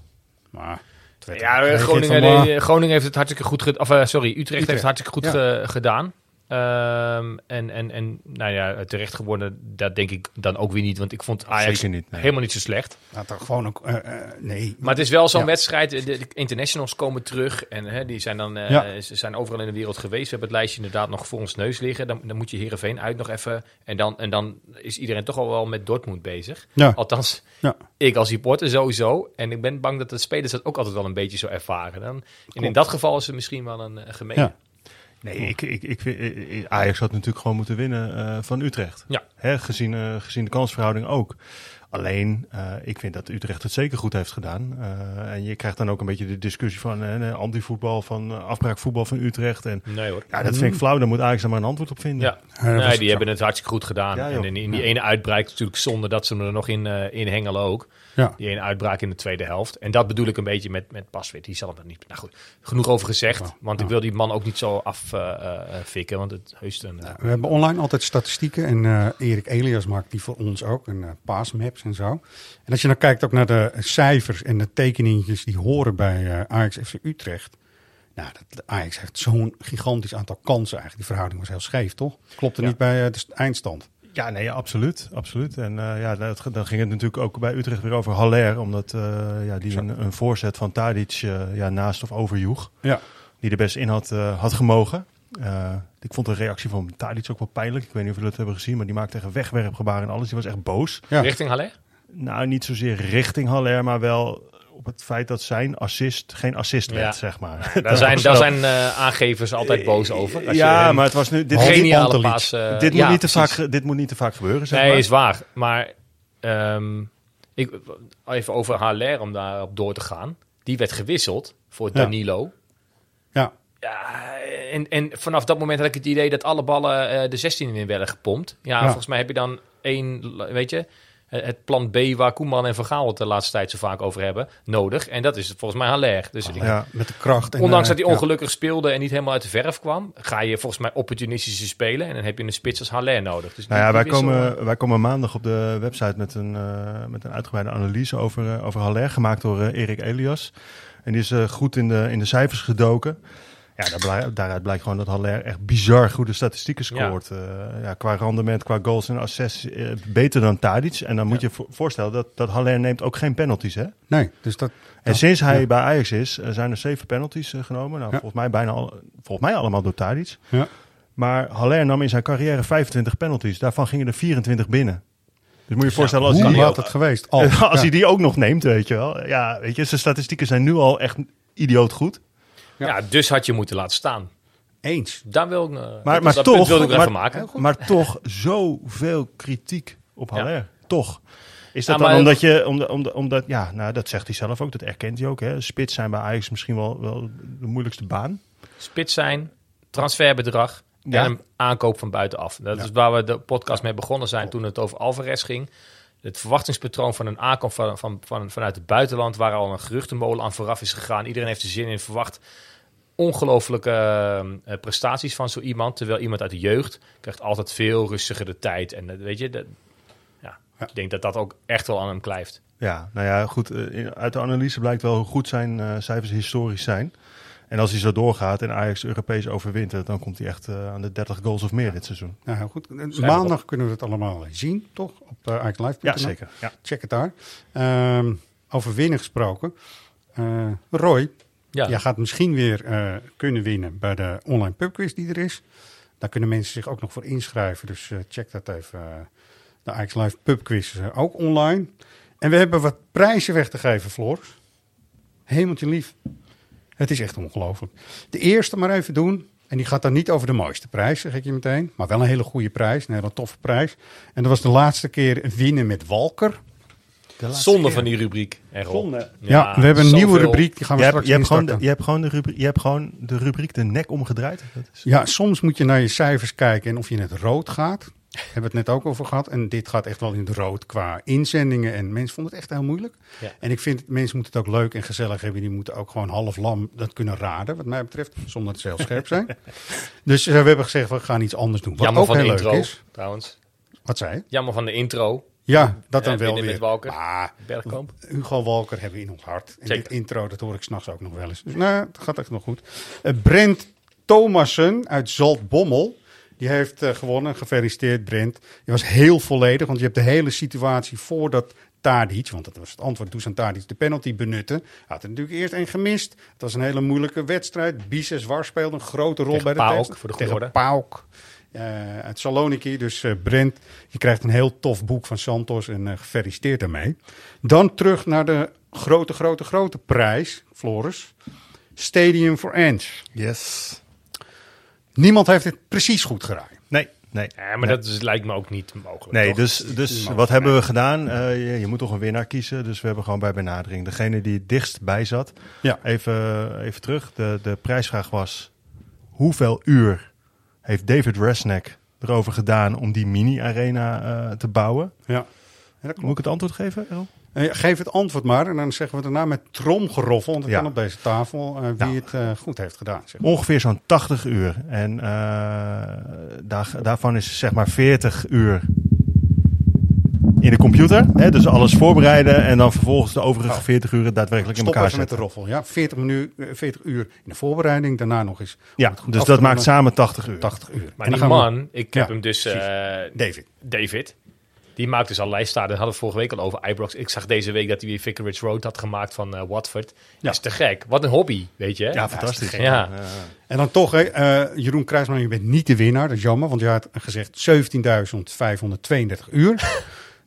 maar... Ja, Groningen, nee, Groningen heeft het hartstikke goed gedaan. Of uh, sorry, Utrecht, Utrecht, heeft het hartstikke goed ja. ge gedaan. Um, en, en, en nou ja, terecht geworden, dat denk ik dan ook weer niet. Want ik vond Ajax niet, nee. helemaal niet zo slecht. Nou, toch gewoon ook, uh, uh, nee. Maar het is wel zo'n ja. wedstrijd. De, de, internationals komen terug. En hè, die zijn dan ja. ze zijn overal in de wereld geweest. We hebben het lijstje inderdaad nog voor ons neus liggen. Dan, dan moet je Heerenveen uit nog even. En dan, en dan is iedereen toch al wel met Dortmund bezig. Ja. Althans, ik als supporter sowieso. En ik ben bang dat de spelers dat ook altijd wel een beetje zo ervaren. Dan, en in dat geval is het misschien wel een gemeen. Nee, ik, ik, ik, ik, Ajax had natuurlijk gewoon moeten winnen uh, van Utrecht. Ja. Hè, gezien, uh, gezien de kansverhouding ook. Alleen, eh, ik vind dat Utrecht het zeker goed heeft gedaan. Eh, en je krijgt dan ook een beetje de discussie van uh, anti-voetbal, van uh, afbraakvoetbal van Utrecht. En, Nee hoor. Ja, dat vind ik flauw. Daar moet Ajax dan maar een antwoord op vinden. Ja, nee, die hebben het hartstikke goed gedaan. Ja, en in, in die ene uitbraak natuurlijk zonde dat ze hem er nog in, in hengelen ook. Ja. Die ene uitbraak in de tweede helft. En dat bedoel ik een beetje met, met Paswit. Die zal er niet... Nou goed, genoeg over gezegd. Want ik wil die man ook niet zo affikken. want het heust een... We hebben online altijd statistieken en eh, Erik Elias maakt die voor ons ook en eh en zo. En als je dan kijkt ook naar de cijfers en de tekeningetjes die horen bij eh, Ajax FC Utrecht. Nou, dat, Ajax heeft zo'n gigantisch aantal kansen eigenlijk. Die verhouding was heel scheef, toch? Klopt er Ja. niet bij eh, de st- eindstand. Ja, nee, absoluut. absoluut. En eh, ja, dat, dan ging het natuurlijk ook bij Utrecht weer over Haller. Omdat ja, die een, een voorzet van Tadic ja, naast of overjoeg. Ja. Die er best in had, had gemogen. Eh, ik vond de reactie van Tadic ook wel pijnlijk. Ik weet niet of jullie het hebben gezien. Maar die maakte echt wegwerpgebaren en alles. Die was echt boos. Ja. Richting Haller? Nou, niet zozeer richting Haller. Maar wel op het feit dat zijn assist geen assist werd, Ja. zeg maar. Daar zijn, daar zijn eh, aangevers altijd boos over. Als je ja, een maar het was nu... Dit, geniale paas... eh, dit, ja, moet niet te vaak, precies. ge- dit moet niet te vaak gebeuren, zeg Nee, maar. is waar. Maar ehm, ik, even over Haller om daarop door te gaan. Die werd gewisseld voor Ja. Danilo. Ja, Ja, en, en vanaf dat moment had ik het idee dat alle ballen eh, de 16 in werden gepompt. Ja, Ja. volgens mij heb je dan één, weet je, het plan B waar Koeman en Van Gaal het de laatste tijd zo vaak over hebben, nodig. En dat is volgens mij Haller. Dus ik- Ja. met de kracht. En, ondanks eh, dat hij ja. ongelukkig speelde en niet helemaal uit de verf kwam, ga je volgens mij opportunistische spelen. En dan heb je een spits als Haller nodig. Dus Nou ja, wij wissel, komen, wij komen maandag op de website met een, eh, met een uitgebreide analyse over, eh, over Haller, gemaakt door eh, Erik Elias. En die is eh, goed in de, in de cijfers gedoken. Ja, daar blij- daaruit blijkt gewoon dat Haller echt bizar goede statistieken scoort. Ja. ja, qua rendement, qua goals en assists, eh, beter dan Tadic. En dan moet je vo- voorstellen dat, dat Haller neemt ook geen penalties, hè? Nee, dus dat... En Ja. sinds hij Ja. bij Ajax is, eh, zijn er zeven penalties eh, genomen. Nou, Ja. volgens mij bijna al, volgens mij allemaal door Tadic. Ja. Maar Haller nam in zijn carrière 25 penalties. Daarvan gingen er 24 binnen. Dus moet je je voorstellen als, Hoe hij, had het geweest? Al. als Ja. hij die ook nog neemt, weet je wel. Ja, weet je, zijn statistieken zijn nu al echt idioot goed. Ja. dus had je moeten laten staan. Eens. Daar wil ik, eh, Maar, dat- maar dat toch, ik maar, even maken. maar toch zoveel kritiek op. Haller. Toch. Is dat Ja, dan omdat je, omdat, omdat, omdat, ja, nou dat zegt hij zelf ook, dat erkent hij ook. Hè. Spits zijn bij Ajax misschien wel, wel de moeilijkste baan. Spits zijn, transferbedrag Ja. en een aankoop van buitenaf. Dat is waar we de podcast mee begonnen zijn toen het over Alvarez ging. Het verwachtingspatroon van een aankoop van, van, van, vanuit het buitenland, waar al een geruchtenmolen aan vooraf is gegaan. Iedereen heeft er zin in, verwacht ongelooflijke eh, prestaties van zo iemand. Terwijl iemand uit de jeugd krijgt altijd veel rustiger de tijd. En dat, weet je, dat, ja, Ja. ik denk dat dat ook echt wel aan hem blijft. Ja, nou ja, goed. eh, Uit de analyse blijkt wel hoe goed zijn eh, cijfers historisch zijn. En als hij zo doorgaat en Ajax Europees overwintert, dan komt hij echt eh, aan de 30 goals of meer dit seizoen. Nou, heel goed. Maandag kunnen we het allemaal zien, toch? Op uh, AjaxLive.nl. Ja, zeker. Ja. Check het daar. Ehm, over winnen gesproken. Eh, Roy, Ja, jij gaat misschien weer eh, kunnen winnen bij de online pubquiz die er is. Daar kunnen mensen zich ook nog voor inschrijven. Dus eh, check dat even. eh, de Ajax Live pubquiz ook online. En we hebben wat prijzen weg te geven, Floris. Hemeltje lief. Het is echt ongelooflijk. De eerste maar even doen. En die gaat dan niet over de mooiste prijs, zeg ik je meteen. Maar wel een hele goede prijs, een hele toffe prijs. En dat was de laatste keer winnen met Walker. Zonde van die rubriek. Zonde. Ja, we hebben een nieuwe rubriek. Die gaan we Je straks hebt, je, hebt gewoon de, je, hebt gewoon de rubriek, je hebt gewoon de rubriek de nek omgedraaid. Dat is, Ja, soms moet je naar je cijfers kijken en of je in het rood gaat. Hebben we het net ook over gehad. En dit gaat echt wel in het rood qua inzendingen. En mensen vonden het echt heel moeilijk. Ja. En ik vind, mensen moeten het ook leuk en gezellig hebben. Die moeten ook gewoon half lam dat kunnen raden, wat mij betreft. Zonder dat ze heel scherp zijn. dus eh, we hebben gezegd, we gaan iets anders doen. Wat Jammer ook van de heel intro, leuk is. trouwens. Wat zei je? Jammer van de intro. Ja, dat dan wel weer. Walker. Maar Bergkamp. Hugo Walker hebben we in ons hart. En Zeker. dit intro, dat hoor ik s'nachts ook nog wel eens. Dus nou, het gaat echt nog goed. Eh, Brent Thomassen uit Zaltbommel. Die heeft eh, gewonnen. Gefeliciteerd, Brent. Je was heel volledig, want je hebt de hele situatie voordat Tadic, want dat was het antwoord, Dusan Tadic de penalty benutte. Hij had er natuurlijk eerst één gemist. Het was een hele moeilijke wedstrijd. Bises War speelde een grote rol Tegen bij de voor de Tegen orde. Eh, uit Saloniki. Dus eh, Brent, je krijgt een heel tof boek van Santos en eh, gefeliciteerd daarmee. Dan terug naar de grote, grote, grote prijs, Floris. Stadium for Ants. yes. Niemand heeft het precies goed geraaid. Nee. Nee. Ja, maar dat is, lijkt me ook niet mogelijk. Nee, toch? dus, dus wat hebben we gedaan? Eh, je, je moet toch een winnaar kiezen. Dus we hebben gewoon bij benadering degene die het dichtst bij zat. Ja. Even, even terug. De, de prijsvraag was: hoeveel uur heeft David Resnick erover gedaan om die mini-arena eh, te bouwen? Ja. Ja, Moet ik het antwoord geven, Errol? Eh, geef het antwoord maar en dan zeggen we daarna met tromgeroffel, want dat Ja. kan op deze tafel, eh, wie Nou. het goed heeft gedaan. Zeg. maar. Ongeveer zo'n 80 uur. En daar, daarvan is zeg maar 40 uur in de computer. Hè? Dus alles voorbereiden en dan vervolgens de overige 40 uur daadwerkelijk in Stop elkaar even met de zetten. roffel. Ja, 40, minu- eh, 40 uur in de voorbereiding, daarna nog eens. Ja, dus dat maakt samen 80 uur. 80 uur. Maar En die we- man, ik heb Ja, hem dus... eh, David. David. Die maakt dus allerlei staden. Daar hadden we vorige week al over Ibrox. Ik zag deze week dat hij weer Vicarage Road had gemaakt van eh, Watford. Dat is te gek. Wat een hobby, weet je. hè? Ja, fantastisch. Ja. En dan toch, hè, eh, Jeroen Kruisman, je bent niet de winnaar. Dat is jammer, want je had gezegd 17.532 uur.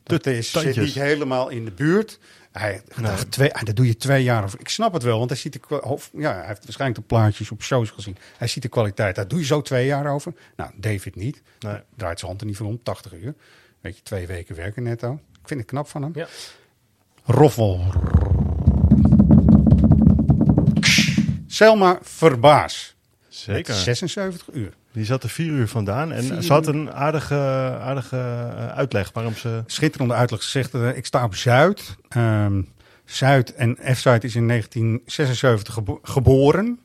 Dat is, zit tandjes. niet helemaal in de buurt. Hij dacht, twee, ah, dat doe je twee jaar over. Ik snap het wel, want hij, ziet de, of, ja, hij heeft waarschijnlijk de plaatjes op shows gezien. Hij ziet de kwaliteit. Daar doe je zo twee jaar over. Nou, David niet. Nee. Draait zijn hand er niet voor om, 80 uur. Weet je, twee weken werken netto. Ik vind het knap van hem. Ja. Roffel. Selma Verbaas. Zeker. 76 uur. Die zat er vier uur vandaan. En Vier ze had een aardige, aardige eh, uitleg waarom ze... Schitterende uitleg. Ze zegt, eh, ik sta op Zuid. Ehm, Zuid en F-Site is in 1976 gebo- geboren.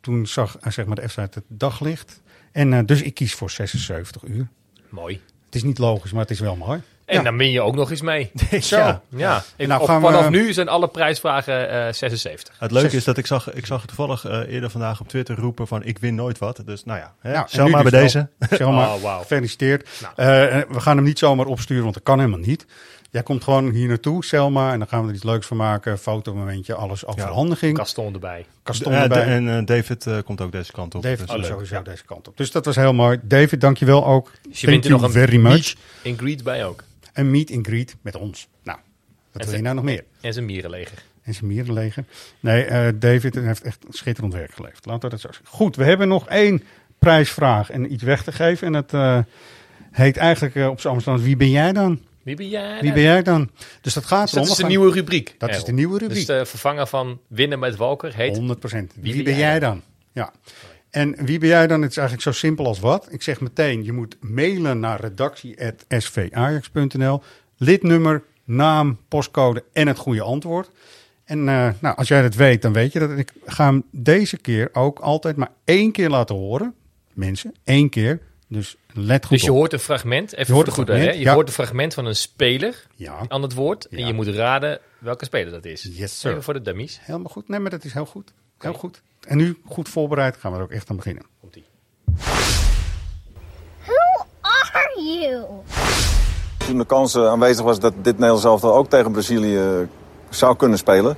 Toen zag eh, zeg maar de F-Site het daglicht. En dus ik kies voor 76 uur. Mooi. Het is niet logisch, maar het is wel mooi. En Ja. dan win je ook nog eens mee. Zo. Ja. ja. Ik, Nou, op- gaan we- vanaf nu zijn alle prijsvragen eh 76. Het leuke is dat ik zag, ik zag toevallig eh, eerder vandaag op Twitter roepen van ik win nooit wat. Dus nou ja, hè, Nou, bij dus deze. Selma, Oh, wauw. gefeliciteerd. Nou. Eh, we gaan hem niet zomaar opsturen, want dat kan helemaal niet. Jij komt gewoon hier naartoe, Selma, en dan gaan we er iets leuks van maken. Fotomomentje, alles overhandiging. Kaston erbij. Kaston Eh, erbij. de- en eh, David eh, komt ook deze kant op. David Dus, komt leuk. sowieso deze kant op. Dus dat was heel mooi. David, dankjewel ook. Dus je wint er Thank nog you een very much. and greet bij ook. Een meet and greet met ons. Nou, wat wil je nou nog meer? En zijn mierenleger. En zijn mierenleger. Nee, eh, David heeft echt schitterend werk geleverd. Laten we dat zo zeggen. Goed, we hebben nog één prijsvraag en iets weg te geven. En het eh, heet eigenlijk eh, op zijn Amsterdam, wie ben jij dan? Wie ben jij? Wie ben jij dan? Dus dat gaat Dus dat is de gaan- nieuwe rubriek. Dat is de nieuwe rubriek. Dus de vervanger van Winnen met Walker heet... 100%. Wie, ben jij dan? Ja. En wie ben jij dan? Het is eigenlijk zo simpel als wat. Ik zeg meteen, je moet mailen naar redactie.svajax.nl. Lidnummer, naam, postcode en het goede antwoord. En eh, nou, als jij dat weet, dan weet je dat. Ik ga hem deze keer ook altijd maar één keer laten horen. Mensen, één keer. Dus let goed Dus je op. hoort een fragment, even Je hoort goede, hè? Je ja. hoort een fragment van een speler Ja. aan het woord. En je moet raden welke speler dat is. Yes, sir. Even voor de dummies. Helemaal goed. Nee, maar dat is heel goed. Heel goed. En nu goed voorbereid gaan we er ook echt aan beginnen. Komt-ie. Who are you? Toen de kans eh, aanwezig was dat dit Nederlands elftal ook tegen Brazilië eh, zou kunnen spelen.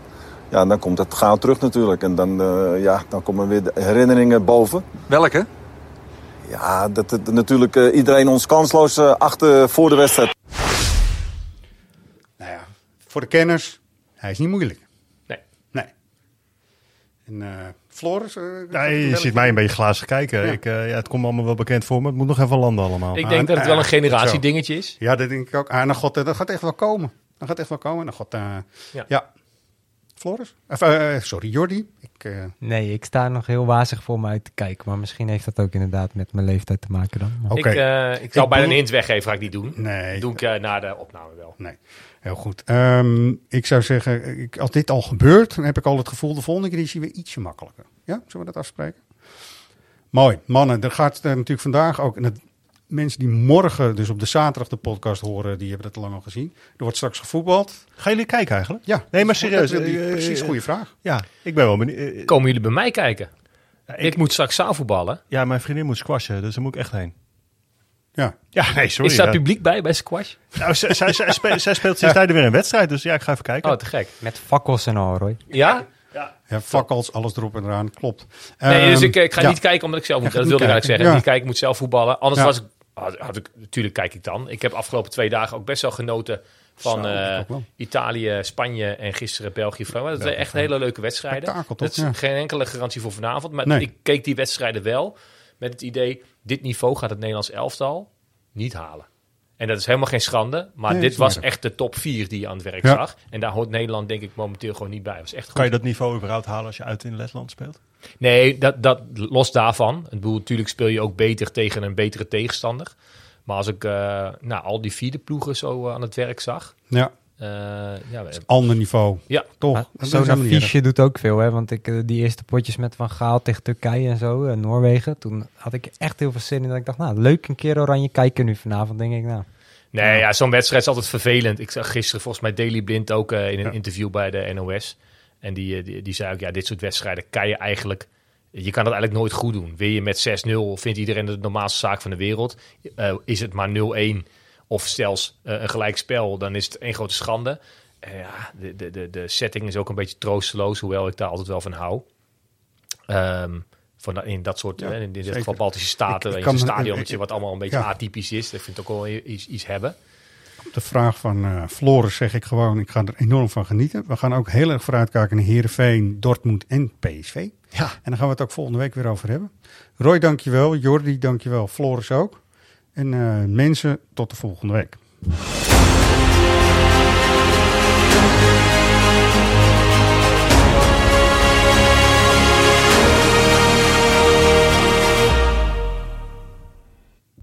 Ja, dan komt het gauw terug natuurlijk. En dan, eh, ja, dan komen weer de herinneringen boven. Welke? Ja, dat, dat natuurlijk eh, iedereen ons kansloos achter voor de wedstrijd. Nou ja, voor de kenners, hij is niet moeilijk. Nee. Nee. En eh Floris? eh, Ja, je ziet mij een beetje glazig kijken. Ja. Ik, eh, ja, het komt allemaal wel bekend voor me. Het moet nog even landen allemaal. Ik denk dat het wel een generatiedingetje is. Ja, dat denk ik ook. Ah, nou god, dat gaat echt wel komen. Dat gaat echt wel komen. Nou god, eh, Ja. ja. Floris? Of, eh, sorry, Jordi. Ik, eh, Nee, ik sta nog heel wazig voor me uit te kijken. Maar misschien heeft dat ook inderdaad met mijn leeftijd te maken dan. Maar- Oké. Ik, eh, ik zou Ik bijna doe- een hint weggeven, ga ik niet doen. nee. Doe ik eh, na de opname wel. Nee, heel goed. Ehm, ik zou zeggen, ik, als dit al gebeurt, dan heb ik al het gevoel, de volgende keer is hij weer ietsje makkelijker. Ja, zullen we dat afspreken? Mooi. Mannen, er gaat er natuurlijk vandaag ook, en het, mensen die morgen, dus op de zaterdag de podcast horen, die hebben dat al lang al gezien. Er wordt straks gevoetbald. Gaan jullie kijken eigenlijk? Ja. Nee, maar serieus. Dat eh, precies, eh, goede vraag. Ja, ik ben wel benieuwd. Eh, Komen jullie bij mij kijken? ik- ik, moet straks zaalvoetballen. Ja, mijn vriendin moet squashen, dus daar moet ik echt heen. Ja. Ja, nee, sorry. is daar ja. publiek bij, bij squash? Nou, zij, zij, zij speelt, zij speelt sinds tijden weer een wedstrijd, dus ja, ik ga even kijken. Oh, te gek. Met fakkels en al, Roy. Ja? Ja, fakkels, alles erop en eraan, klopt. Nee, dus Ehm, ik, ik ga ja. niet kijken omdat ik zelf moet. Dat wilde ik eigenlijk zeggen. Niet kijken, ik moet zelf voetballen. Anders Ja. was ik, had, had ik... Natuurlijk kijk ik dan. Ik heb afgelopen twee dagen ook best wel genoten van Zo, eh. Italië, Spanje en gisteren België. Frankrijk. Dat zijn echt hele leuke wedstrijden. Dat toch? is Ja. geen enkele garantie voor vanavond. Maar Nee. ik keek die wedstrijden wel. met het idee, dit niveau gaat het Nederlands elftal niet halen. En dat is helemaal geen schande, maar Nee, dit dat was echt de top 4 die je aan het werk Ja. zag. En daar hoort Nederland denk ik momenteel gewoon niet bij. Was echt Kan je goed. dat niveau überhaupt halen als je uit in Letland speelt? Nee, dat, dat los daarvan. Ik bedoel, natuurlijk speel je ook beter tegen een betere tegenstander. Maar als ik eh, nou, al die vierde ploegen zo eh, aan het werk zag. Ja. eh, ja, we- Ander niveau. Ja. Toch? Zo'n affiche doet ook veel, hè? Want ik, die eerste potjes met Van Gaal tegen Turkije en zo, en Noorwegen, toen had ik echt heel veel zin in. Dat ik dacht, nou, leuk een keer oranje kijken nu vanavond, denk ik. Nou, Nee, ja, zo'n wedstrijd is altijd vervelend. Ik zag gisteren volgens mij Daily Blind ook in een interview bij de NOS. En die, eh, die, die zei ook, ja, dit soort wedstrijden kan je eigenlijk... Je kan het eigenlijk nooit goed doen. Wil je met 6-0, vindt iedereen de normaalste zaak van de wereld. Eh, is het maar 0-1 of zelfs eh, een gelijk spel, dan is het één grote schande. Ja, de, de, de, de setting is ook een beetje troosteloos, hoewel ik daar altijd wel van hou. Ehm, van dat, in dat soort, Ja, eh, in dit geval Baltische Staten, Ik- ik een stadionnetje wat allemaal een beetje ja. atypisch is. Dat vind ik ook wel iets, iets hebben. Op de vraag van eh Floris zeg ik gewoon, ik ga er enorm van genieten. We gaan ook heel erg vooruitkijken naar Heerenveen, Dortmund en PSV. Ja. En daar gaan we het ook volgende week weer over hebben. Roy, dankjewel. Jordi, dankjewel. Floris ook. En eh, mensen, tot de volgende week.